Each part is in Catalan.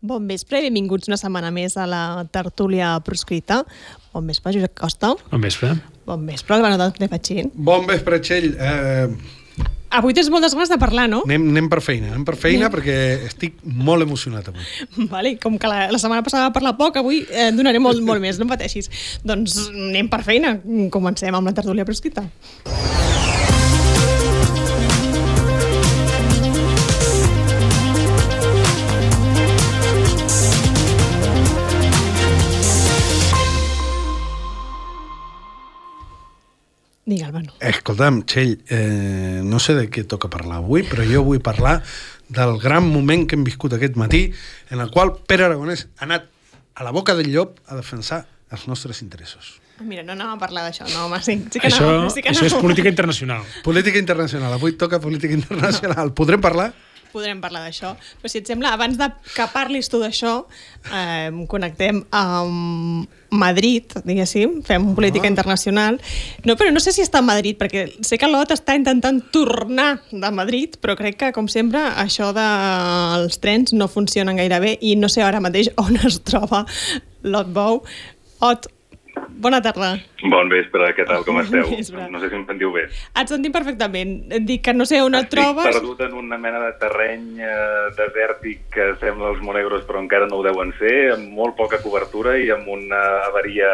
Bon vespre i benvinguts una setmana més a la tertúlia proscrita. Bon vespre, Josep Costa. Bon vespre. Bon vespre, Albano de Patxín. Bon vespre, Txell. Eh, Avui tens moltes ganes de parlar, no? anem, anem per feina, anem per feina perquè estic molt emocionat avui. Vale, com que la, la setmana passada va parlar poc, avui eh, donaré molt, molt més, no em pateixis. Doncs anem per feina. Comencem amb la tertúlia proscrita. Digue, Albano. Escolta'm, Txell, eh, no sé de què toca parlar avui, però jo vull parlar del gran moment que hem viscut aquest matí, en el qual Pere Aragonès ha anat a la boca del llop a defensar els nostres interessos. Mira, no anàvem a parlar d'això, no, home, sí, sí que Això, anàvem, sí que això és anàvem. política internacional. Política internacional, avui toca política internacional. Podrem parlar? Podrem parlar d'això. Però si et sembla, abans de que parlis tu d'això, eh, connectem amb Madrid, diguéssim, fem política Ah. internacional. No, però no sé si està a Madrid, perquè sé que l'OT està intentant tornar de Madrid, però crec que, com sempre, això dels trens no funcionen gaire bé i no sé ara mateix on es troba l'Ot Bou. Ot, bona tarda. Bon vespre, què tal, com Bon esteu? vespre. No sé si em sentiu bé. Et sentim perfectament. Et dic que no sé on et Estic trobes. perdut en una mena de terreny eh, desèrtic que sembla els Monegros però encara no ho deuen ser, amb molt poca cobertura i amb una avaria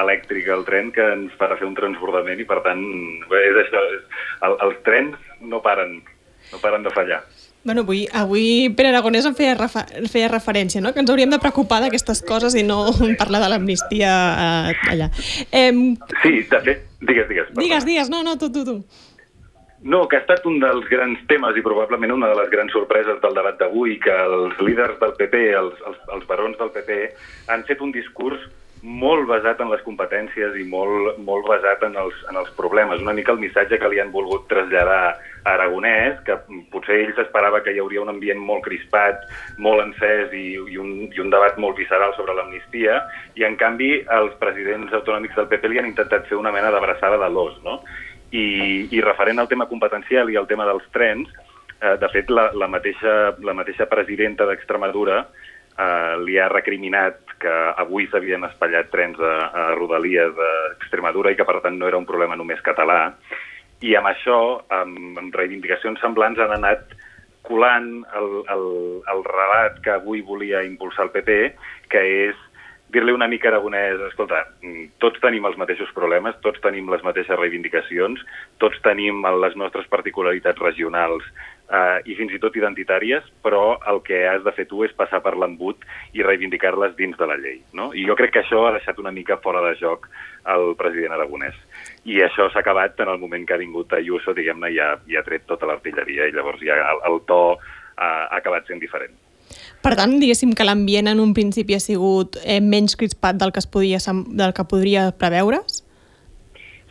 elèctrica al tren que ens farà fer un transbordament i per tant bé, és això, és, el, els trens no paren, no paren de fallar. Bueno, avui, avui Pere Aragonès en feia, refer feia referència, no? que ens hauríem de preocupar d'aquestes coses i no parlar de l'amnistia eh, allà. Eh, Sí, de fet, digues, digues. perdona. digues, digues, no, no, tu, tu, tu. No, que ha estat un dels grans temes i probablement una de les grans sorpreses del debat d'avui, que els líders del PP, els, els, els barons del PP, han fet un discurs molt basat en les competències i molt, molt basat en els, en els problemes. Una mica el missatge que li han volgut traslladar a Aragonès, que potser ell s'esperava que hi hauria un ambient molt crispat, molt encès i, i, un, i un debat molt visceral sobre l'amnistia, i en canvi els presidents autonòmics del PP li han intentat fer una mena d'abraçada de l'os, no? I, i referent al tema competencial i al tema dels trens, eh, de fet, la, la, mateixa, la mateixa presidenta d'Extremadura eh, li ha recriminat que avui s'havien espatllat trens a, a Rodalies d'Extremadura i que, per tant, no era un problema només català. I amb això, amb, amb reivindicacions semblants, han anat colant el, el, el relat que avui volia impulsar el PP, que és dir-li una mica Aragonès, escolta, mm, tots tenim els mateixos problemes, tots tenim les mateixes reivindicacions, tots tenim les nostres particularitats regionals eh, i fins i tot identitàries, però el que has de fer tu és passar per l'embut i reivindicar-les dins de la llei. No? I jo crec que això ha deixat una mica fora de joc el president aragonès. I això s'ha acabat en el moment que ha vingut Ayuso, diguem-ne, i, ha, i ha tret tota l'artilleria, i llavors ja el, el to eh, ha acabat sent diferent. Per tant, diguéssim que l'ambient en un principi ha sigut eh, menys crispat del que, es podia, del que podria preveure's?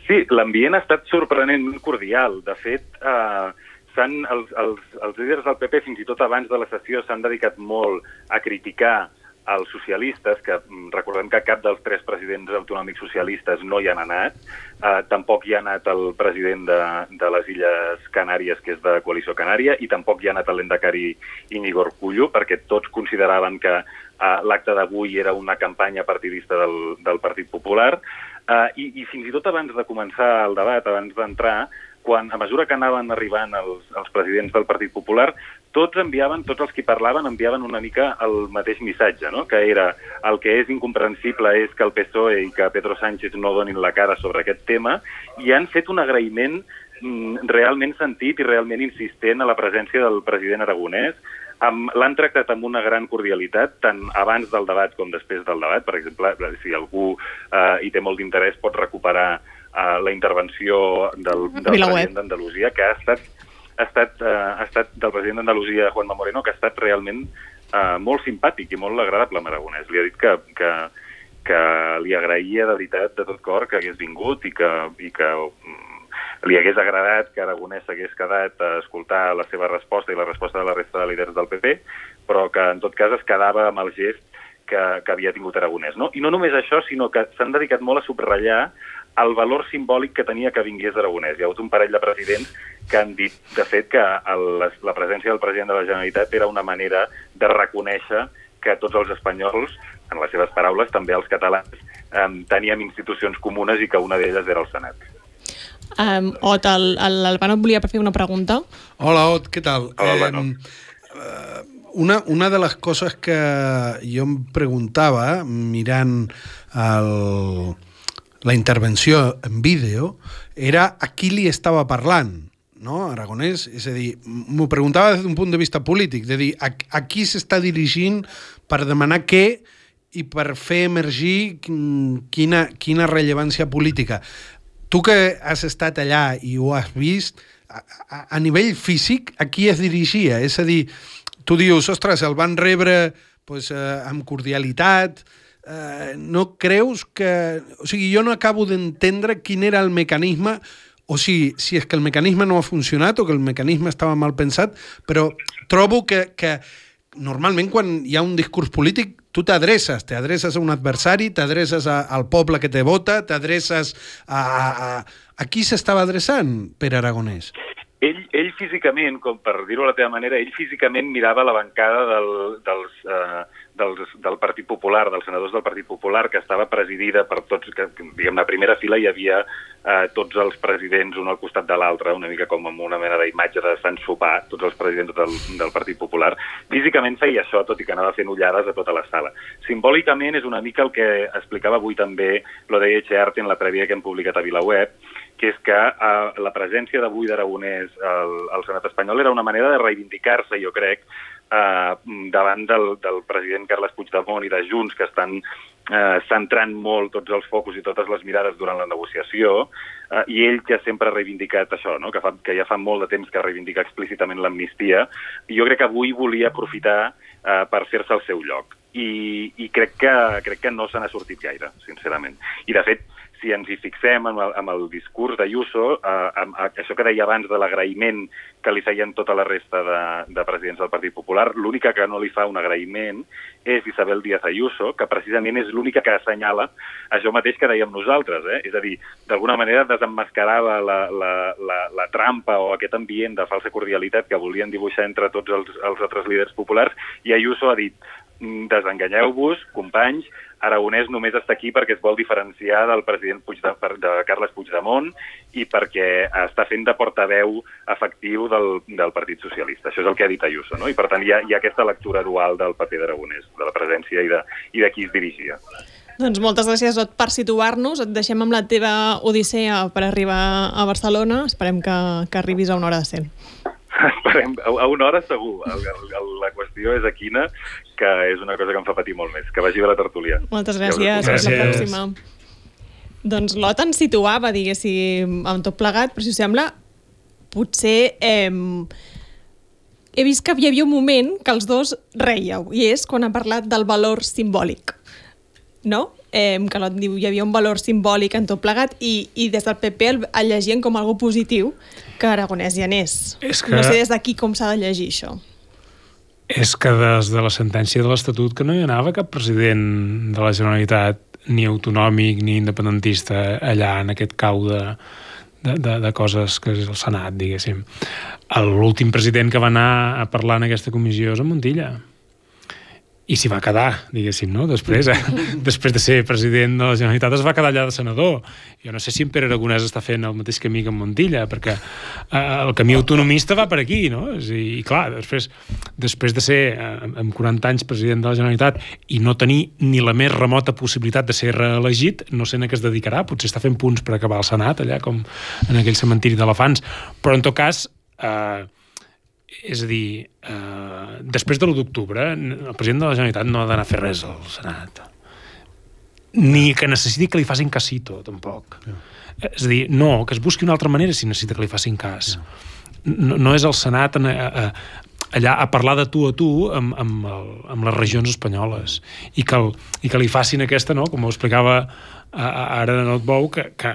Sí, l'ambient ha estat sorprenentment cordial. De fet, eh, els, els, els líders del PP, fins i tot abans de la sessió, s'han dedicat molt a criticar els socialistes, que mm, recordem que cap dels tres presidents autonòmics socialistes no hi han anat, eh, tampoc hi ha anat el president de, de les Illes Canàries, que és de Coalició Canària, i tampoc hi ha anat el lendacari Íñigo Urcullo, perquè tots consideraven que eh, l'acte d'avui era una campanya partidista del, del Partit Popular, eh, i, i fins i tot abans de començar el debat, abans d'entrar, quan, a mesura que anaven arribant els, els presidents del Partit Popular, tots enviaven, tots els que parlaven enviaven una mica el mateix missatge, no? que era el que és incomprensible és que el PSOE i que Pedro Sánchez no donin la cara sobre aquest tema i han fet un agraïment mm, realment sentit i realment insistent a la presència del president aragonès. L'han tractat amb una gran cordialitat, tant abans del debat com després del debat. Per exemple, si algú eh, hi té molt d'interès pot recuperar eh, la intervenció del, del Vilaweb. president d'Andalusia, que ha estat, ha estat, eh, ha estat del president d'Andalusia, Juanma Moreno, que ha estat realment eh, molt simpàtic i molt agradable amb Aragonès. Li ha dit que, que, que li agraïa de veritat, de tot cor, que hagués vingut i que, i que mm, li hagués agradat que Aragonès s'hagués quedat a escoltar la seva resposta i la resposta de la resta de líders del PP, però que en tot cas es quedava amb el gest que, que havia tingut Aragonès. No? I no només això, sinó que s'han dedicat molt a subratllar el valor simbòlic que tenia que vingués Aragonès. Hi ha hagut un parell de presidents que han dit, de fet, que el, la presència del president de la Generalitat era una manera de reconèixer que tots els espanyols, en les seves paraules, també els catalans, eh, teníem institucions comunes i que una d'elles era el Senat. Um, Ot, l'Albano volia fer una pregunta. Hola, Ot, què tal? Hola, Albano. Eh, una, una de les coses que jo em preguntava mirant el, la intervenció en vídeo era a qui li estava parlant no, Aragonès? És a dir, m'ho preguntava des d'un punt de vista polític, de dir, a, a qui s'està dirigint per demanar què i per fer emergir quina, quina rellevància política. Tu que has estat allà i ho has vist, a, a, a nivell físic, a qui es dirigia? És a dir, tu dius, ostres, el van rebre pues, eh, amb cordialitat, eh, no creus que... O sigui, jo no acabo d'entendre quin era el mecanisme o si, si és que el mecanisme no ha funcionat o que el mecanisme estava mal pensat, però trobo que, que normalment quan hi ha un discurs polític tu t'adreces, t'adreces a un adversari, t'adreces al poble que te vota, t'adreces a, a, a qui s'estava adreçant per Aragonès? Ell, ell físicament, com per dir-ho a la teva manera, ell físicament mirava la bancada del, dels, eh, dels, del Partit Popular, dels senadors del Partit Popular, que estava presidida per tots, que, diguem, la primera fila hi havia eh, tots els presidents un al costat de l'altre, una mica com amb una mena d'imatge de Sant Sopar, tots els presidents del, del Partit Popular. Físicament feia això, tot i que anava fent ullades a tota la sala. Simbòlicament és una mica el que explicava avui també lo de Echearte en la prèvia que hem publicat a VilaWeb, que és que eh, la presència d'avui d'Aragonès al, al Senat espanyol era una manera de reivindicar-se, jo crec, eh, davant del, del president Carles Puigdemont i de Junts, que estan eh, centrant molt tots els focus i totes les mirades durant la negociació, eh, i ell que sempre ha reivindicat això, no? que, fa, que ja fa molt de temps que reivindica explícitament l'amnistia, jo crec que avui volia aprofitar eh, per fer-se el seu lloc. I, i crec, que, crec que no se n'ha sortit gaire, sincerament. I, de fet, si ens hi fixem amb el, amb el discurs d'Ayuso, eh, amb això que deia abans de l'agraïment que li feien tota la resta de, de presidents del Partit Popular, l'única que no li fa un agraïment és Isabel Díaz Ayuso, que precisament és l'única que assenyala això mateix que dèiem nosaltres, eh? és a dir, d'alguna manera desemmascarava la, la, la, la trampa o aquest ambient de falsa cordialitat que volien dibuixar entre tots els, els altres líders populars, i Ayuso ha dit mm, desenganyeu-vos, companys, Aragonès només està aquí perquè es vol diferenciar del president Puigde, de Carles Puigdemont i perquè està fent de portaveu efectiu del, del Partit Socialista. Això és el que ha dit Ayuso, no? I per tant hi ha, hi ha aquesta lectura dual del paper d'Aragonès, de la presència i de, i de qui es dirigia. Doncs moltes gràcies Ot, per situar-nos. Et deixem amb la teva odissea per arribar a Barcelona. Esperem que, que arribis a una hora de cent. Esperem, a una hora segur. El, el, la qüestió és a quina, que és una cosa que em fa patir molt més. Que vagi bé la tertúlia. Moltes gràcies. Fins la pròxima. Doncs l'Ot ens situava, diguéssim, amb tot plegat, però si us sembla, potser... Eh, he vist que hi havia un moment que els dos reieu, i és quan ha parlat del valor simbòlic. No? Eh, que l'Ot diu hi havia un valor simbòlic en tot plegat i, i des del PP el, el llegien com algo positiu que Aragonès hi anés. És que... No sé des d'aquí com s'ha de llegir això. És que des de la sentència de l'Estatut que no hi anava cap president de la Generalitat ni autonòmic ni independentista allà en aquest cau de, de, de, de coses que és el Senat, diguéssim. L'últim president que va anar a parlar en aquesta comissió és en Montilla i s'hi va quedar, diguéssim, no? Després, eh? després de ser president de la Generalitat es va quedar allà de senador. Jo no sé si en Pere Aragonès està fent el mateix camí que en Montilla, perquè eh, el camí autonomista va per aquí, no? I, clar, després, després de ser eh, amb 40 anys president de la Generalitat i no tenir ni la més remota possibilitat de ser reelegit, no sé a què es dedicarà, potser està fent punts per acabar el Senat, allà com en aquell cementiri d'elefants, però en tot cas... Eh, és a dir, eh, després de l'1 d'octubre, el president de la Generalitat no ha d'anar a fer res al Senat. Ni que necessiti que li facin casito, tampoc. Yeah. És a dir, no, que es busqui una altra manera si necessita que li facin cas. Yeah. No, no és el Senat a, a, allà a parlar de tu a tu amb, amb, el, amb les regions espanyoles i que, el, i que li facin aquesta, no? com ho explicava ara en el Bou, que, que,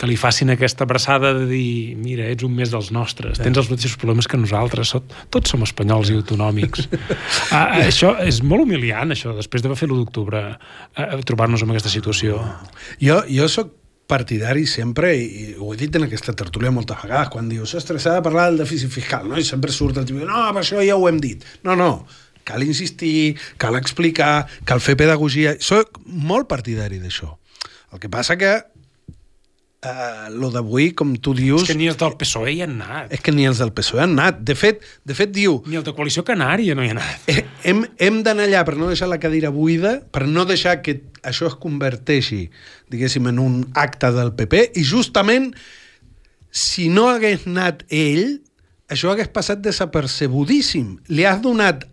que li facin aquesta abraçada de dir mira, ets un més dels nostres, tens els mateixos problemes que nosaltres, tots som espanyols i autonòmics. ah, això és molt humiliant, això, després d'haver fet l'1 d'octubre, eh, trobar-nos en aquesta situació. Jo, jo sóc partidari sempre, i ho he dit en aquesta tertúlia moltes vegades, quan dius, ostres, s'ha de parlar del dèficit fiscal, no? i sempre surt el tipus, no, per això ja ho hem dit. No, no, cal insistir, cal explicar, cal fer pedagogia. Soc molt partidari d'això. El que passa que eh, lo d'avui, com tu dius... És que ni els del PSOE hi han anat. és que ni els del PSOE han anat. De fet, de fet diu, Ni el de Coalició Canària no hi ha anat. eh, hem, hem d'anar allà per no deixar la cadira buida, per no deixar que això es converteixi, diguéssim, en un acte del PP, i justament, si no hagués anat ell, això hagués passat desapercebudíssim. Li has donat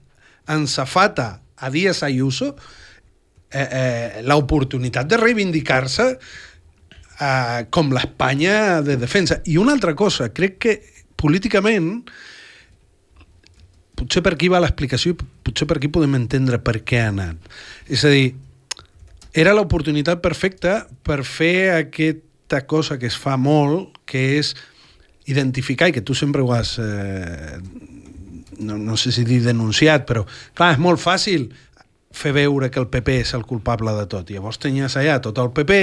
en safata a Díaz Ayuso eh, eh, l'oportunitat de reivindicar-se eh, com l'Espanya de defensa. I una altra cosa, crec que políticament potser per aquí va l'explicació i potser per aquí podem entendre per què ha anat. És a dir, era l'oportunitat perfecta per fer aquesta cosa que es fa molt, que és identificar, i que tu sempre ho has, eh, no, no sé si dir denunciat, però clar, és molt fàcil fer veure que el PP és el culpable de tot. Llavors tenies allà tot el PP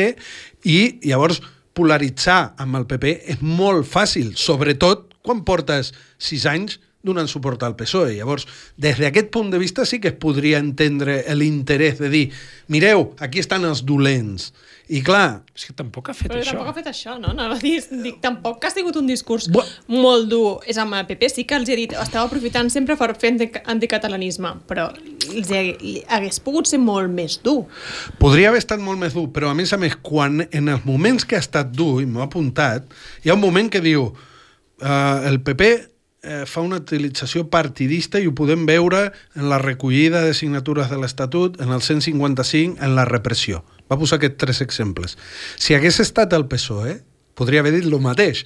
i llavors polaritzar amb el PP és molt fàcil, sobretot quan portes sis anys donant suport al PSOE. Llavors, des d'aquest punt de vista sí que es podria entendre l'interès de dir mireu, aquí estan els dolents. I clar, És que tampoc ha fet Però això. tampoc ha fet això, no? Anava a dir, dic, tampoc que ha sigut un discurs Bu- molt dur. És amb el PP, sí que els he dit, estava aprofitant sempre per fer anti- anticatalanisme, però els li hagués pogut ser molt més dur. Podria haver estat molt més dur, però a més a més, quan en els moments que ha estat dur, i m'ho ha apuntat, hi ha un moment que diu uh, el PP eh, fa una utilització partidista i ho podem veure en la recollida de signatures de l'Estatut, en el 155, en la repressió. Va posar aquests tres exemples. Si hagués estat el PSOE, podria haver dit el mateix.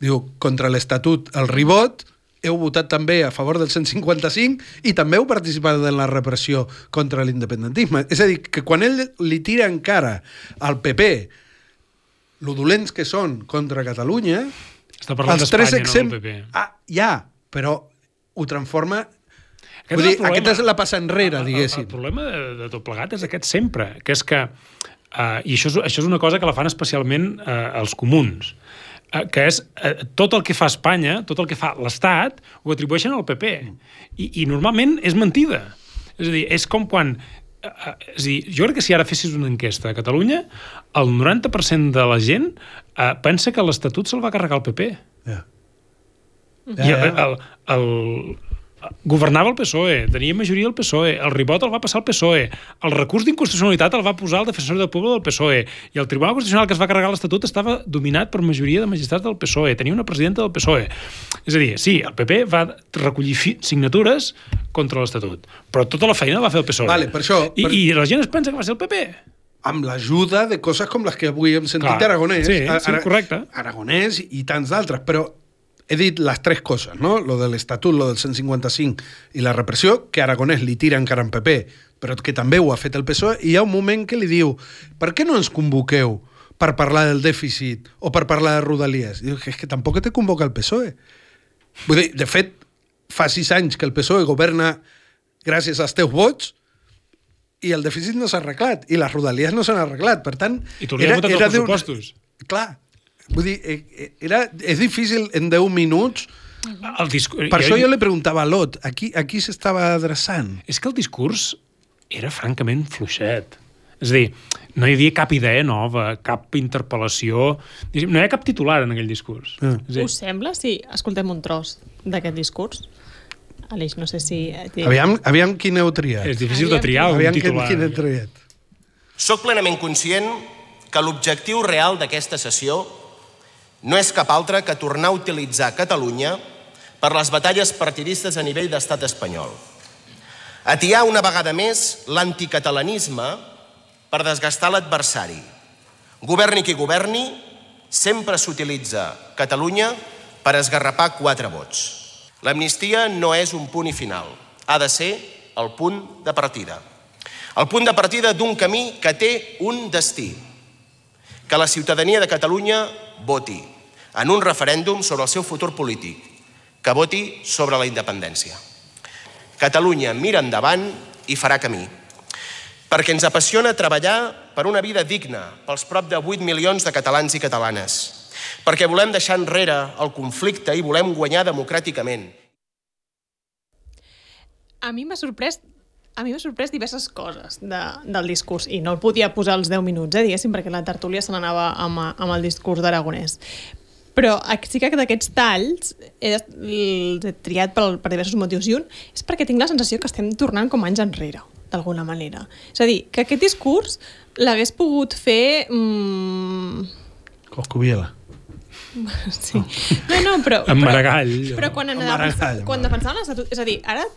Diu, contra l'Estatut, el ribot, heu votat també a favor del 155 i també heu participat en la repressió contra l'independentisme. És a dir, que quan ell li tira encara al PP lo dolents que són contra Catalunya, Està parlant d'Espanya, no del. PP. Ah, ja, però ho transforma... Aquest Vull dir, problema. aquesta és la passa enrere, El- el- diguéssim. El, problema de, de tot plegat és aquest sempre, que és que, uh, i això és, això és una cosa que la fan especialment uh, els comuns, uh, que és uh, tot el que fa Espanya, tot el que fa l'Estat, ho atribueixen al PP. I, I normalment és mentida. És a dir, és com quan... Uh, és dir, jo crec que si ara fessis una enquesta a Catalunya, el 90% de la gent uh, pensa que l'Estatut se'l va carregar el PP. Ja. I el, el, el, governava el PSOE, tenia majoria el PSOE, el ribot el va passar el PSOE, el recurs d'inconstitucionalitat el va posar el defensor del poble del PSOE, i el Tribunal Constitucional que es va carregar l'Estatut estava dominat per majoria de magistrats del PSOE, tenia una presidenta del PSOE. És a dir, sí, el PP va recollir signatures contra l'Estatut, però tota la feina la va fer el PSOE. Vale, per això- I, per- I la gent es pensa que va ser el PP. amb l'ajuda de coses com les que avui hem sentit Clar, Aragonès. sí, sí, correcte. Aragonès i tants d'altres, però he dit les tres coses, no? Lo de l'Estatut, lo del 155 i la repressió, que Aragonès li tira encara en PP, però que també ho ha fet el PSOE, i hi ha un moment que li diu per què no ens convoqueu per parlar del dèficit o per parlar de Rodalies? I diu que és que tampoc te convoca el PSOE. Vull dir, de fet, fa sis anys que el PSOE governa gràcies als teus vots i el dèficit no s'ha arreglat i les rodalies no s'han arreglat. Per tant, I tu li has votat els pressupostos. Clar. Vull dir, eh, eh, era, és difícil en 10 minuts. El discurs... Per això jo li preguntava a Lot, a qui, a qui s'estava adreçant? És que el discurs era francament fluixet. És a dir, no hi havia cap idea nova, cap interpel·lació... No hi ha cap titular en aquell discurs. Ah. Dir, Us sembla si escoltem un tros d'aquest discurs? Aleix, no sé si... eh, Aviam, aviam quin heu triat. és difícil de triar un Aviam quin, titular. quin heu triat. Soc plenament conscient que l'objectiu real d'aquesta sessió no és cap altre que tornar a utilitzar Catalunya per les batalles partidistes a nivell d'estat espanyol. Atiar una vegada més l'anticatalanisme per desgastar l'adversari. Governi qui governi, sempre s'utilitza Catalunya per esgarrapar quatre vots. L'amnistia no és un punt i final, ha de ser el punt de partida. El punt de partida d'un camí que té un destí, que la ciutadania de Catalunya voti en un referèndum sobre el seu futur polític, que voti sobre la independència. Catalunya mira endavant i farà camí, perquè ens apassiona treballar per una vida digna pels prop de 8 milions de catalans i catalanes, perquè volem deixar enrere el conflicte i volem guanyar democràticament. A mi m'ha sorprès a mi m'ha sorprès diverses coses de, del discurs i no el podia posar als 10 minuts, eh, diguéssim, perquè la tertúlia se n'anava amb, amb el discurs d'Aragonès. Però sí que d'aquests talls he, els he triat per, per diversos motius i un és perquè tinc la sensació que estem tornant com anys enrere d'alguna manera. És a dir, que aquest discurs l'hagués pogut fer... Mm, Coscubiela. sí. No, no, però... Però, Maragall. Però quan, Amb anava, Maragall, quan defensaven l'Estatut... És a dir, ara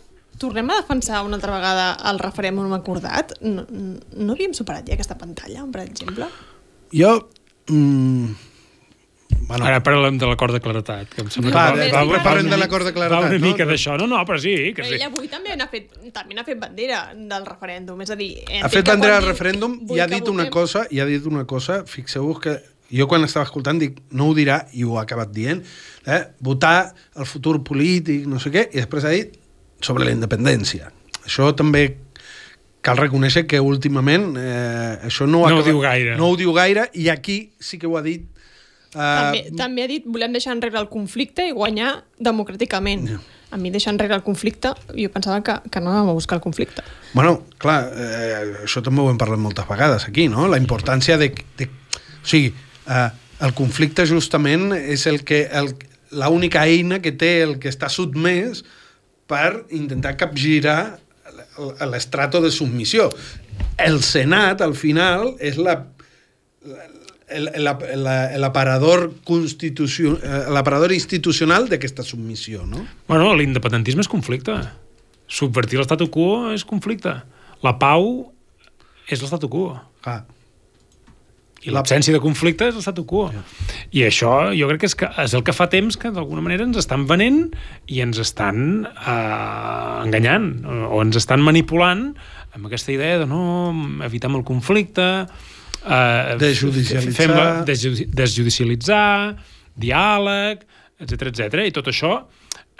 tornem a defensar una altra vegada el referèndum acordat? No, no havíem superat ja aquesta pantalla, per exemple? Jo... Mm, bueno, Ara parlem de l'acord de claretat, que em sembla Clar, que de- va, de- va, parlem una de l'acord de Va claretat, una no? mica d'això. No, no, però sí. Que Però sí. ell avui també n'ha fet, també n'ha fet bandera del referèndum. És a dir... ha fet bandera al referèndum i ha dit una cosa, i ha dit una cosa, fixeu-vos que jo quan estava escoltant dic, no ho dirà, i ho ha acabat dient, eh? votar el futur polític, no sé què, i després ha dit sobre la independència. Això també cal reconèixer que últimament eh, això no, ho No ho acabat- diu gaire. No ho diu gaire, i aquí sí que ho ha dit eh, També, també ha dit volem deixar enrere el conflicte i guanyar democràticament. Ja. A mi deixar enrere el conflicte, jo pensava que, que no anàvem a buscar el conflicte. Bueno, clar, eh, això també ho hem parlat moltes vegades aquí, no? La importància de... de o sigui, eh, el conflicte justament és el que el, l'única eina que té el que està sotmès per intentar capgirar l'estrato de submissió. El Senat, al final, és la, el, el, el, l'aparador eh, l'aparador institucional d'aquesta submissió, no? Bueno, l'independentisme és conflicte. Subvertir l'estatu quo és conflicte. La pau és l'estatu quo. Clar. I l'absència de conflicte és l'estatu quo. I això jo crec que és, que és el que fa temps que d'alguna manera ens estan venent i ens estan eh, enganyant o, o ens estan manipulant amb aquesta idea de no, evitem el conflicte, eh, Desjudicialitzar. fem- desju- desjudicialitzar, diàleg, etc etc. I tot això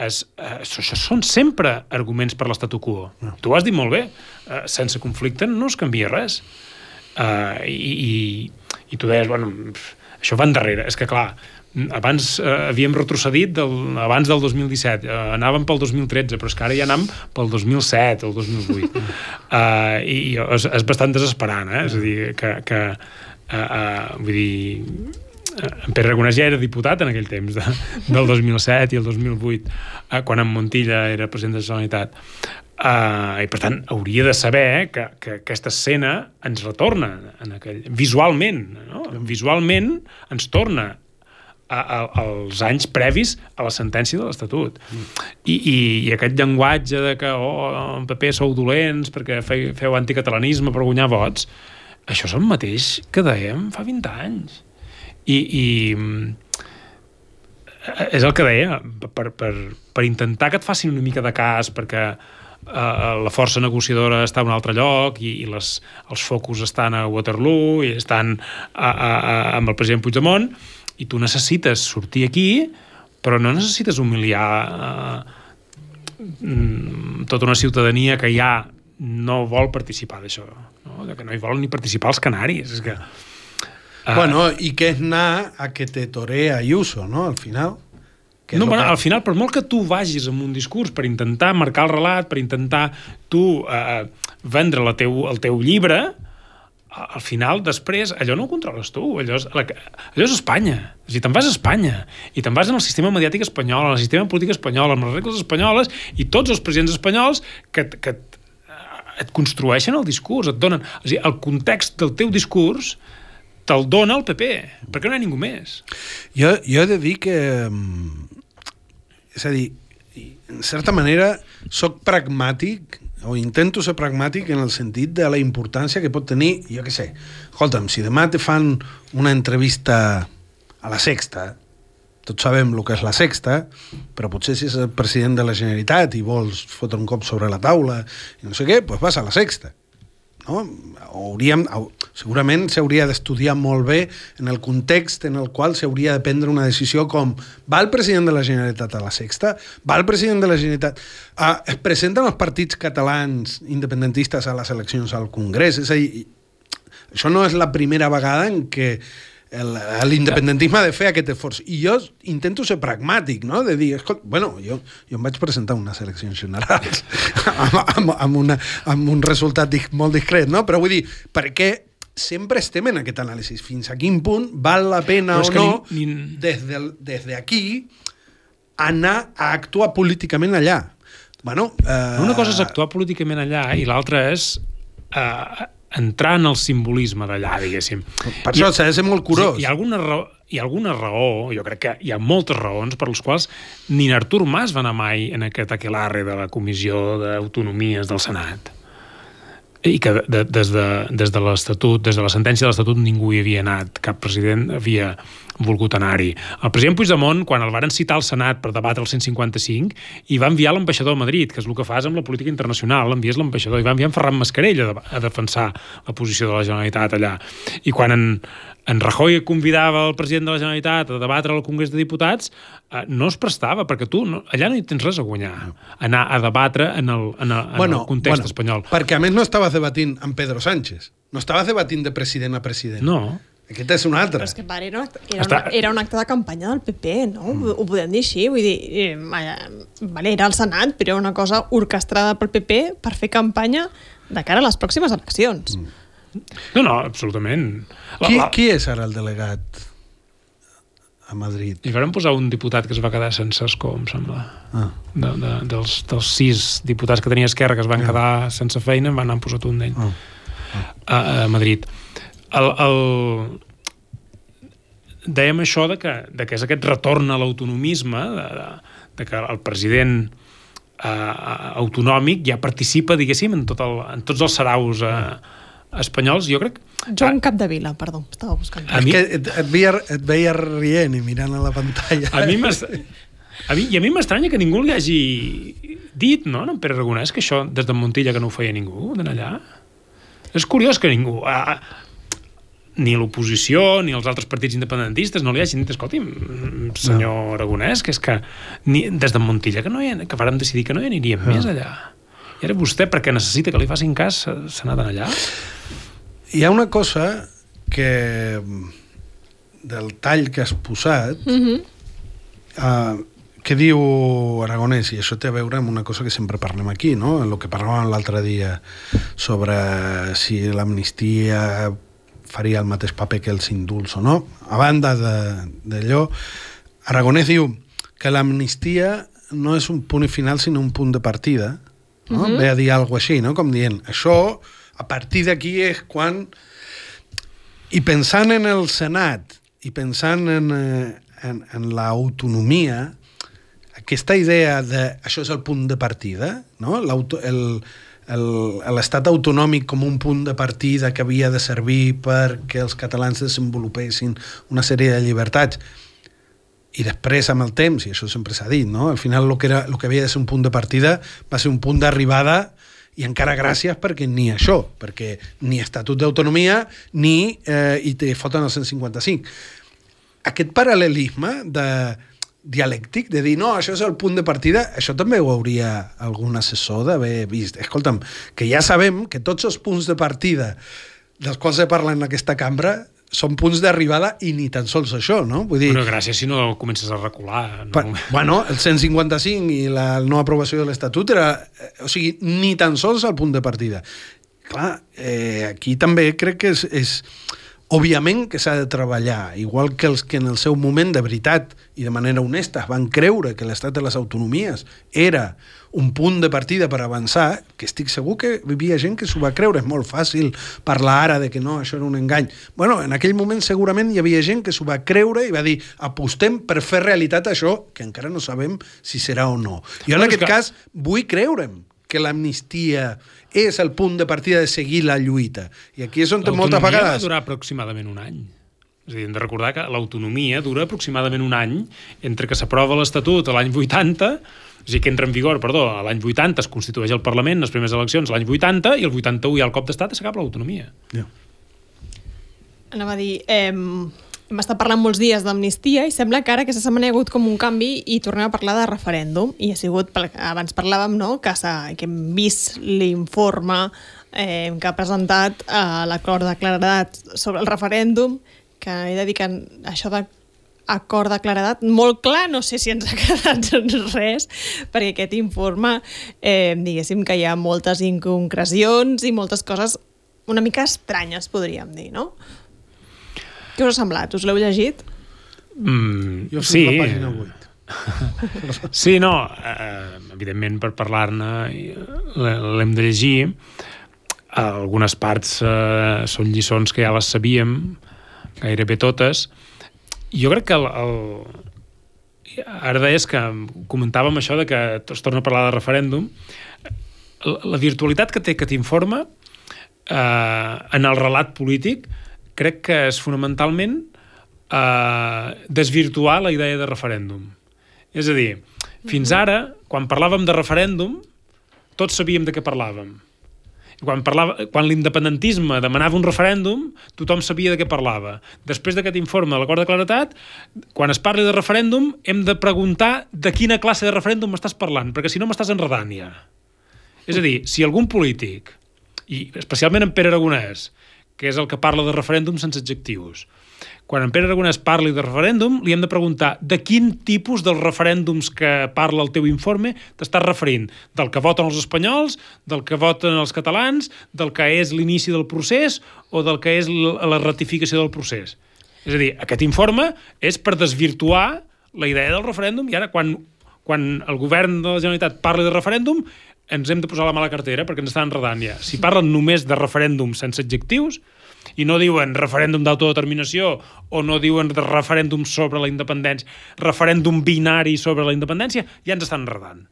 és, eh, això, són sempre arguments per l'estatu quo. No. Tu ho has dit molt bé. Eh, sense conflicte no es canvia res. Uh, i, i, i tu deies, bueno, això va endarrere. És que, clar, abans uh, havíem retrocedit del, abans del 2017, uh, anàvem pel 2013, però és que ara ja anam pel 2007 o el 2008. uh, I i és, és bastant desesperant, eh? És a dir, que... que uh, uh, vull dir, eh, en Pere Aragonès ja era diputat en aquell temps, de, del 2007 i el 2008, eh, quan en Montilla era president de la Generalitat. Uh, I, per tant, hauria de saber que, que aquesta escena ens retorna en aquell, visualment. No? Visualment ens torna a, a, als anys previs a la sentència de l'Estatut. I, i, I aquest llenguatge de que oh, en PP sou dolents perquè feu, feu anticatalanisme per guanyar vots, això és el mateix que dèiem fa 20 anys. I, i mm, és el que deia, per, per, per intentar que et facin una mica de cas, perquè eh, la força negociadora està a un altre lloc i, i les, els focus estan a Waterloo i estan a, a, a, amb el president Puigdemont i tu necessites sortir aquí però no necessites humiliar eh, mm, tota una ciutadania que ja no vol participar d'això, no? Que no hi volen ni participar els canaris. És que, Ah. Bueno, i que és anar a que te torea Ayuso, no?, al final. Que no, bueno, que- al final, per molt que tu vagis amb un discurs per intentar marcar el relat, per intentar tu eh, vendre la teu, el teu llibre, al final, després, allò no ho controles tu, allò és, la, allò és Espanya. A dir, te'n vas a Espanya i te'n vas en el sistema mediàtic espanyol, en el sistema polític espanyol, amb les regles espanyoles i tots els presidents espanyols que, que et, et construeixen el discurs, et donen... A dir, el context del teu discurs te'l dona el PP, perquè no hi ha ningú més. Jo, jo he de dir que... És a dir, en certa manera, sóc pragmàtic o intento ser pragmàtic en el sentit de la importància que pot tenir, jo què sé, escolta'm, si demà te fan una entrevista a la Sexta, tots sabem el que és la Sexta, però potser si és el president de la Generalitat i vols fotre un cop sobre la taula i no sé què, doncs vas a la Sexta no? hauríem, au- segurament s'hauria d'estudiar molt bé en el context en el qual s'hauria de prendre una decisió com va el president de la Generalitat a la Sexta? Va el president de la Generalitat? Ah, es presenten els partits catalans independentistes a les eleccions al Congrés? És a dir, això no és la primera vegada en què l'independentisme ha de fer aquest esforç. I jo intento ser pragmàtic, no? De dir, escolta, bueno, jo, jo em vaig presentar unes eleccions generals amb, amb, amb, una, amb un resultat molt discret, no? Però vull dir, perquè sempre estem en aquest anàlisi. Fins a quin punt val la pena o no, ni- ni- des, del, des d'aquí, anar a actuar políticament allà. Bueno, eh, Una cosa és actuar políticament allà i l'altra és eh, entrar en el simbolisme d'allà, diguéssim. Per això s'ha de ser molt curós. Sí, hi, ha alguna raó, hi ha alguna raó, jo crec que hi ha moltes raons per les quals ni Artur Mas va anar mai en aquest aquelarre de la Comissió d'Autonomies del Senat i que de, de, des de, des de l'Estatut, des de la sentència de l'Estatut ningú hi havia anat, cap president havia volgut anar-hi. El president Puigdemont, quan el varen citar al Senat per debatre el 155, hi va enviar l'ambaixador a Madrid, que és el que fas amb la política internacional, l'envies l'ambaixador, i va enviar en Ferran Mascarell a, a defensar la posició de la Generalitat allà. I quan en, en Rajoy convidava el president de la Generalitat a debatre al Congrés de Diputats, eh, no es prestava, perquè tu no, allà no hi tens res a guanyar. Anar a debatre en el, en el, en el context espanyol. Perquè a més no estaves debatint amb Pedro Sánchez. No estaves debatint de president a president. No. Aquest és un altre. Però és que pare, era, era, Està- una, era un acte de campanya del PP, no? Mm. Ho, podem dir així, vull dir, eh, vale, era al Senat, però era una cosa orquestrada pel PP per fer campanya de cara a les pròximes eleccions. Mm. No, no, absolutament. La, Qui, la, qui és ara el delegat a Madrid? Hi varen posar un diputat que es va quedar sense escó, em sembla. Ah. De, de, dels, dels sis diputats que tenia Esquerra que es van quedar sense feina, en van anar posat un d'ell Ah. a, a Madrid. El, el... Dèiem això de que, de que és aquest retorn a l'autonomisme, de, de, de que el president eh, autonòmic ja participa, diguéssim, en, tot el, en tots els saraus eh, espanyols. Jo crec... Joan Capdevila, perdó, estava buscant. A és mi- que et, et, veia, et veia rient i mirant a la pantalla. A mi a mi, I a mi m'estranya que ningú li hagi dit, no, en Pere Aragonès, que això des de Montilla que no ho feia ningú, d'anar allà. És curiós que ningú, a, ni l'oposició ni els altres partits independentistes no li hagin dit, escolti, senyor no. Aragonès, que és que ni, des de Montilla que, no hi, que vàrem decidir que no hi aniríem no. més allà. I ara vostè, perquè necessita que li facin cas, n'ha d'anar allà? Hi ha una cosa que del tall que has posat Mm -hmm. uh, que diu Aragonès, i això té a veure amb una cosa que sempre parlem aquí, no? el que parlàvem l'altre dia sobre si l'amnistia faria el mateix paper que els indults o no. A banda de- d'allò, Aragonès diu que l'amnistia no és un punt final, sinó un punt de partida. No? Uh -huh. Ve a dir alguna així, no? com dient, això, a partir d'aquí és quan i pensant en el Senat i pensant en, eh, en, en l'autonomia, aquesta idea de això és el punt de partida, no? El- l'estat autonòmic com un punt de partida que havia de servir perquè els catalans desenvolupessin una sèrie de llibertats i després amb el temps, i això sempre s'ha dit, no? al final el que, era, el que havia de ser un punt de partida va ser un punt d'arribada i encara gràcies perquè ni això, perquè ni Estatut d'Autonomia ni eh, i te foten el 155. Aquest paral·lelisme de dialèctic, de dir, no, això és el punt de partida, això també ho hauria algun assessor d'haver vist. Escolta'm, que ja sabem que tots els punts de partida dels quals se parla en aquesta cambra són punts d'arribada i ni tan sols això, no? Vull dir, Bueno, gràcies si no comences a recular. No? Pa, bueno, el 155 i la no aprovació de l'Estatut era... eh, O sigui, ni tan sols el punt de partida. Clar, eh, aquí també crec que és... és òbviament que s'ha de treballar, igual que els que en el seu moment de veritat i de manera honesta van creure que l'estat de les autonomies era un punt de partida per avançar, que estic segur que hi havia gent que s'ho va creure. És molt fàcil parlar ara de que no, això era un engany. Bueno, en aquell moment segurament hi havia gent que s'ho va creure i va dir apostem per fer realitat això, que encara no sabem si serà o no. Jo en aquest que- cas vull creure'm que l'amnistia és el punt de partida de seguir la lluita. I aquí és on moltes L'autonomia va vegades... durar aproximadament un any. És a dir, hem de recordar que l'autonomia dura aproximadament un any entre que s'aprova l'Estatut a l'any 80, és a dir, que entra en vigor, perdó, a l'any 80 es constitueix el Parlament, les primeres eleccions l'any 80, i el 81 hi ha el cop d'estat i s'acaba l'autonomia. Ja. Anava a dir, eh, hem estat parlant molts dies d'amnistia i sembla que ara aquesta setmana hagut com un canvi i tornem a parlar de referèndum i ha sigut, abans parlàvem, no?, que, que hem vist l'informe eh, que ha presentat eh, l'acord de claredat sobre el referèndum que he de dir que això de acord de claredat, molt clar, no sé si ens ha quedat res, perquè aquest informe, eh, diguéssim que hi ha moltes inconcrecions i moltes coses una mica estranyes, podríem dir, no? Què us ha semblat? Us l'heu llegit? Mm, Jo sí. sí. la pàgina 8. Sí, no, eh, evidentment per parlar-ne eh, l'hem de llegir. Algunes parts eh, són lliçons que ja les sabíem, gairebé totes. Jo crec que el, el... ara deies que comentàvem això de que es torna a parlar de referèndum. La, la virtualitat que té aquest informe eh, en el relat polític crec que és fonamentalment eh, desvirtuar la idea de referèndum. És a dir, fins ara, quan parlàvem de referèndum, tots sabíem de què parlàvem. Quan, parlava, quan l'independentisme demanava un referèndum, tothom sabia de què parlava. Després d'aquest informe de l'acord de claretat, quan es parli de referèndum, hem de preguntar de quina classe de referèndum m'estàs parlant, perquè si no m'estàs enredant ja. És a dir, si algun polític, i especialment en Pere Aragonès, que és el que parla de referèndum sense adjectius, quan en Pere Aragonès parli de referèndum, li hem de preguntar de quin tipus dels referèndums que parla el teu informe t'estàs referint? Del que voten els espanyols, del que voten els catalans, del que és l'inici del procés o del que és la ratificació del procés? És a dir, aquest informe és per desvirtuar la idea del referèndum i ara quan, quan el govern de la Generalitat parli de referèndum ens hem de posar la mala cartera perquè ens estan enredant ja. Si parlen només de referèndum sense adjectius, i no diuen referèndum d'autodeterminació o no diuen de referèndum sobre la independència, referèndum binari sobre la independència, ja ens estan enredant.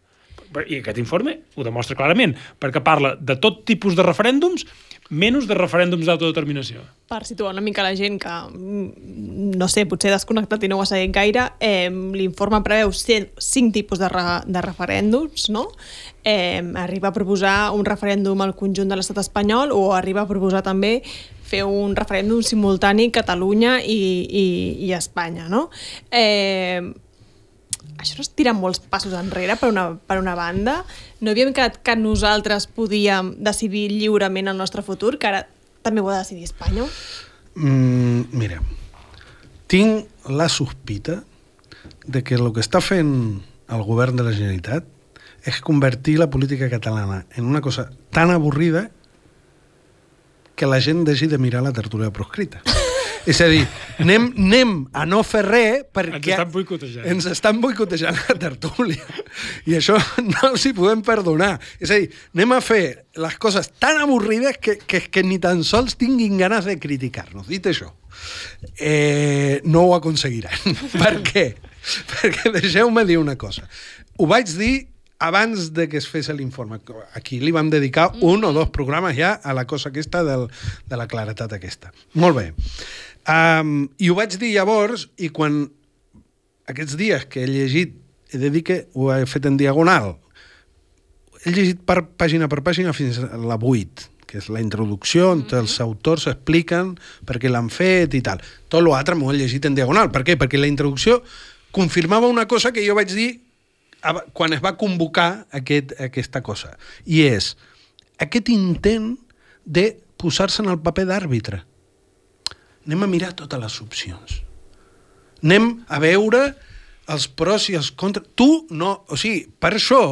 I aquest informe ho demostra clarament, perquè parla de tot tipus de referèndums menys de referèndums d'autodeterminació. Per situar una mica la gent que, mm, no sé, potser desconnectat i no ho ha seguit gaire, eh, l'informe preveu cinc tipus de, re, de referèndums, no? Eh, arriba a proposar un referèndum al conjunt de l'estat espanyol o arriba a proposar també fer un referèndum simultani Catalunya i, i, i Espanya, no? Eh, això no es tira molts passos enrere per una, per una banda. No havíem quedat que nosaltres podíem decidir lliurement el nostre futur, que ara també ho ha de decidir Espanya? Mm, mira, tinc la sospita de que el que està fent el govern de la Generalitat és convertir la política catalana en una cosa tan avorrida que la gent deixi de mirar la tertúlia proscrita. És a dir, anem, anem a no fer res perquè... Ens estan boicotejant. Ens estan boicotejant la tertúlia. I això no els hi podem perdonar. És a dir, anem a fer les coses tan avorrides que, que, que ni tan sols tinguin ganes de criticar-nos. Dit això, eh, no ho aconseguiran. per què? Perquè deixeu-me dir una cosa. Ho vaig dir abans de que es fes l'informe. Aquí li vam dedicar un o dos programes ja a la cosa aquesta del, de la claretat aquesta. Molt bé. Um, I ho vaig dir llavors, i quan aquests dies que he llegit, he de dir que ho he fet en diagonal, he llegit per pàgina per pàgina fins a la 8, que és la introducció on els autors expliquen per què l'han fet i tal. Tot l'altre m'ho he llegit en diagonal. Per què? Perquè la introducció confirmava una cosa que jo vaig dir quan es va convocar aquest, aquesta cosa. I és aquest intent de posar-se en el paper d'àrbitre. Anem a mirar totes les opcions. Anem a veure els pros i els contres. Tu no... O sigui, per això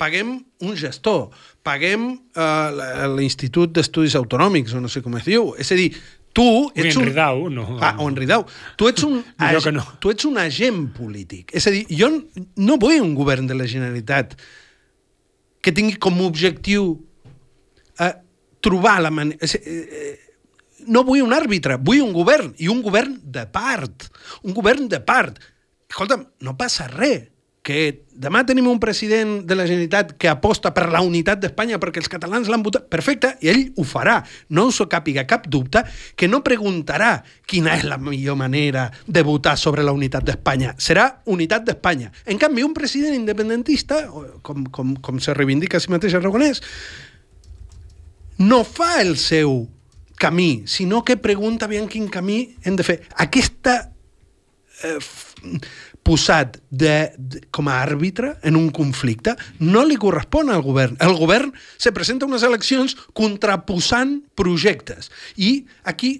paguem un gestor, paguem eh, l'Institut d'Estudis Autonòmics, o no sé com es diu. És a dir, tu ets un... Ridau, no. Ah, o en Ridau. Tu ets un, que no. tu ets un agent polític. És a dir, jo no vull un govern de la Generalitat que tingui com a objectiu eh, trobar la manera... Eh, no vull un àrbitre, vull un govern, i un govern de part. Un govern de part. Escolta'm, no passa res que demà tenim un president de la Generalitat que aposta per la unitat d'Espanya perquè els catalans l'han votat, perfecte, i ell ho farà. No us càpiga cap dubte que no preguntarà quina és la millor manera de votar sobre la unitat d'Espanya. Serà unitat d'Espanya. En canvi, un president independentista, com, com, com se reivindica a si mateix Aragonès, no fa el seu camí, sinó que pregunta bien quin camí hem de fer. Aquesta eh, posat de, de, com a àrbitre en un conflicte no li correspon al govern. El govern se presenta a unes eleccions contraposant projectes. I aquí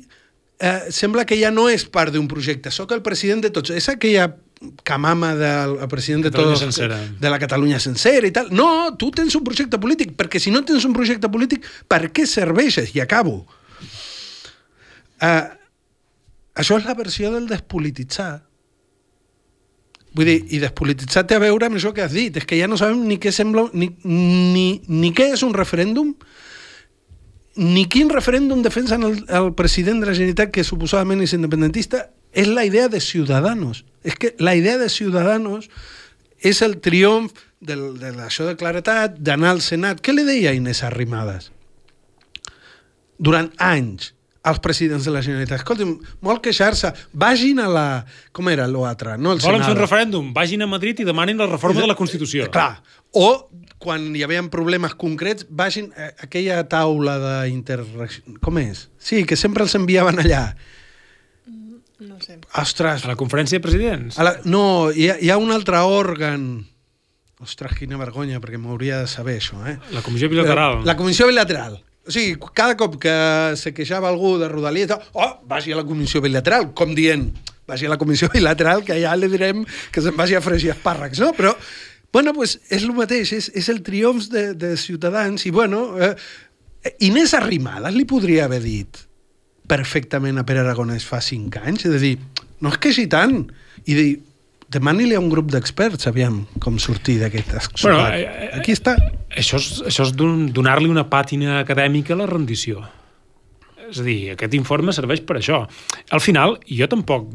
eh, sembla que ja no és part d'un projecte, sóc el president de tots. És aquella camama del el president de Catalunya tots, sencera. de la Catalunya sencera i tal. No, tu tens un projecte polític, perquè si no tens un projecte polític, per què serveixes? I acabo. Uh, això és la versió del despolititzar. Vull dir, i despolititzar té a veure amb això que has dit, és que ja no sabem ni què sembla, ni, ni, ni què és un referèndum, ni quin referèndum defensen el, el president de la Generalitat, que suposadament és independentista, és la idea de Ciudadanos. És que la idea de Ciudadanos és el triomf del, de això de claretat, d'anar al Senat. Què li deia Inés Arrimadas? Durant anys, als presidents de la Generalitat. Escolta'm, molt queixar-se. Vagin a la... Com era l'altre? No, el Volen fer un Senado. referèndum, vagin a Madrid i demanin la reforma de la Constitució. Clar. O, quan hi havia problemes concrets, vagin a aquella taula d'interreacció... Com és? Sí, que sempre els enviaven allà. No sé. Ostres, A la conferència de presidents. a la... no, hi ha, hi ha un altre òrgan... Ostres, quina vergonya, perquè m'hauria de saber això, eh? La comissió bilateral. La comissió bilateral. O sigui, cada cop que se queixava algú de tal, oh, vagi a la comissió bilateral, com dient, vagi a la comissió bilateral, que ja li direm que se'n vagi a fregir espàrrecs, no? Però, bueno, pues és el mateix, és, és el triomf de, de Ciutadans, i bueno, eh, Inés Arrimadas li podria haver dit perfectament a Pere Aragonès fa cinc anys, és a dir, no es queixi tant, i dir, demani-li a un grup d'experts, aviam, com sortir d'aquest. Bueno, eh, eh, Aquí està. Això és, això és don- donar-li una pàtina acadèmica a la rendició. És a dir, aquest informe serveix per això. Al final, jo tampoc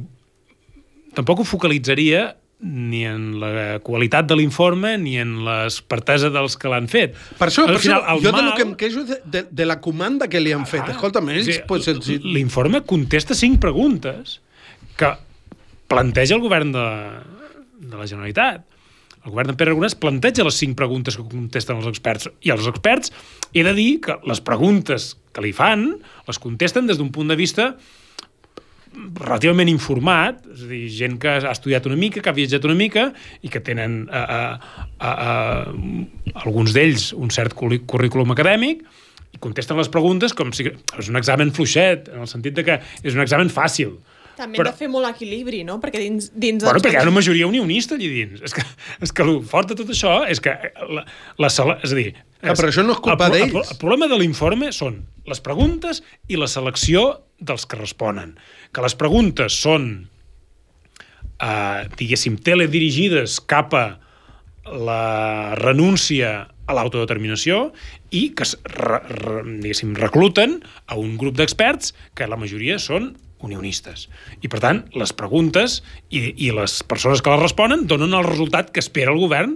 tampoc ho focalitzaria ni en la qualitat de l'informe ni en l'expertesa dels que l'han fet. Per això, Al per això el jo de mal- lo que em queixo de, de, de la comanda que li han fet. Ah, Escolta'm, ells... sigui, pues. L'informe contesta cinc preguntes que planteja el govern de, de la Generalitat. El govern de Pere Aragonès planteja les cinc preguntes que contesten els experts. I els experts, he de dir que les preguntes que li fan les contesten des d'un punt de vista relativament informat, és a dir, gent que ha estudiat una mica, que ha viatjat una mica i que tenen a, a, a, a, alguns d'ells un cert currículum acadèmic i contesten les preguntes com si és un examen fluixet, en el sentit de que és un examen fàcil. També Però- hem de fer molt equilibri, no? Perquè dins, dins Bueno, perquè hi ha una majoria unionista allà dins. És que, és que el fort de tot això és que la, la sala, és a dir... Ah, però això no és culpa el, el, d'ells. pro- el problema de l'informe són les preguntes i la selecció dels que responen. Que les preguntes són, eh, diguéssim, teledirigides cap a la renúncia a l'autodeterminació i que, es re, re, recluten a un grup d'experts que la majoria són unionistes. I, per tant, les preguntes i, i les persones que les responen donen el resultat que espera el govern,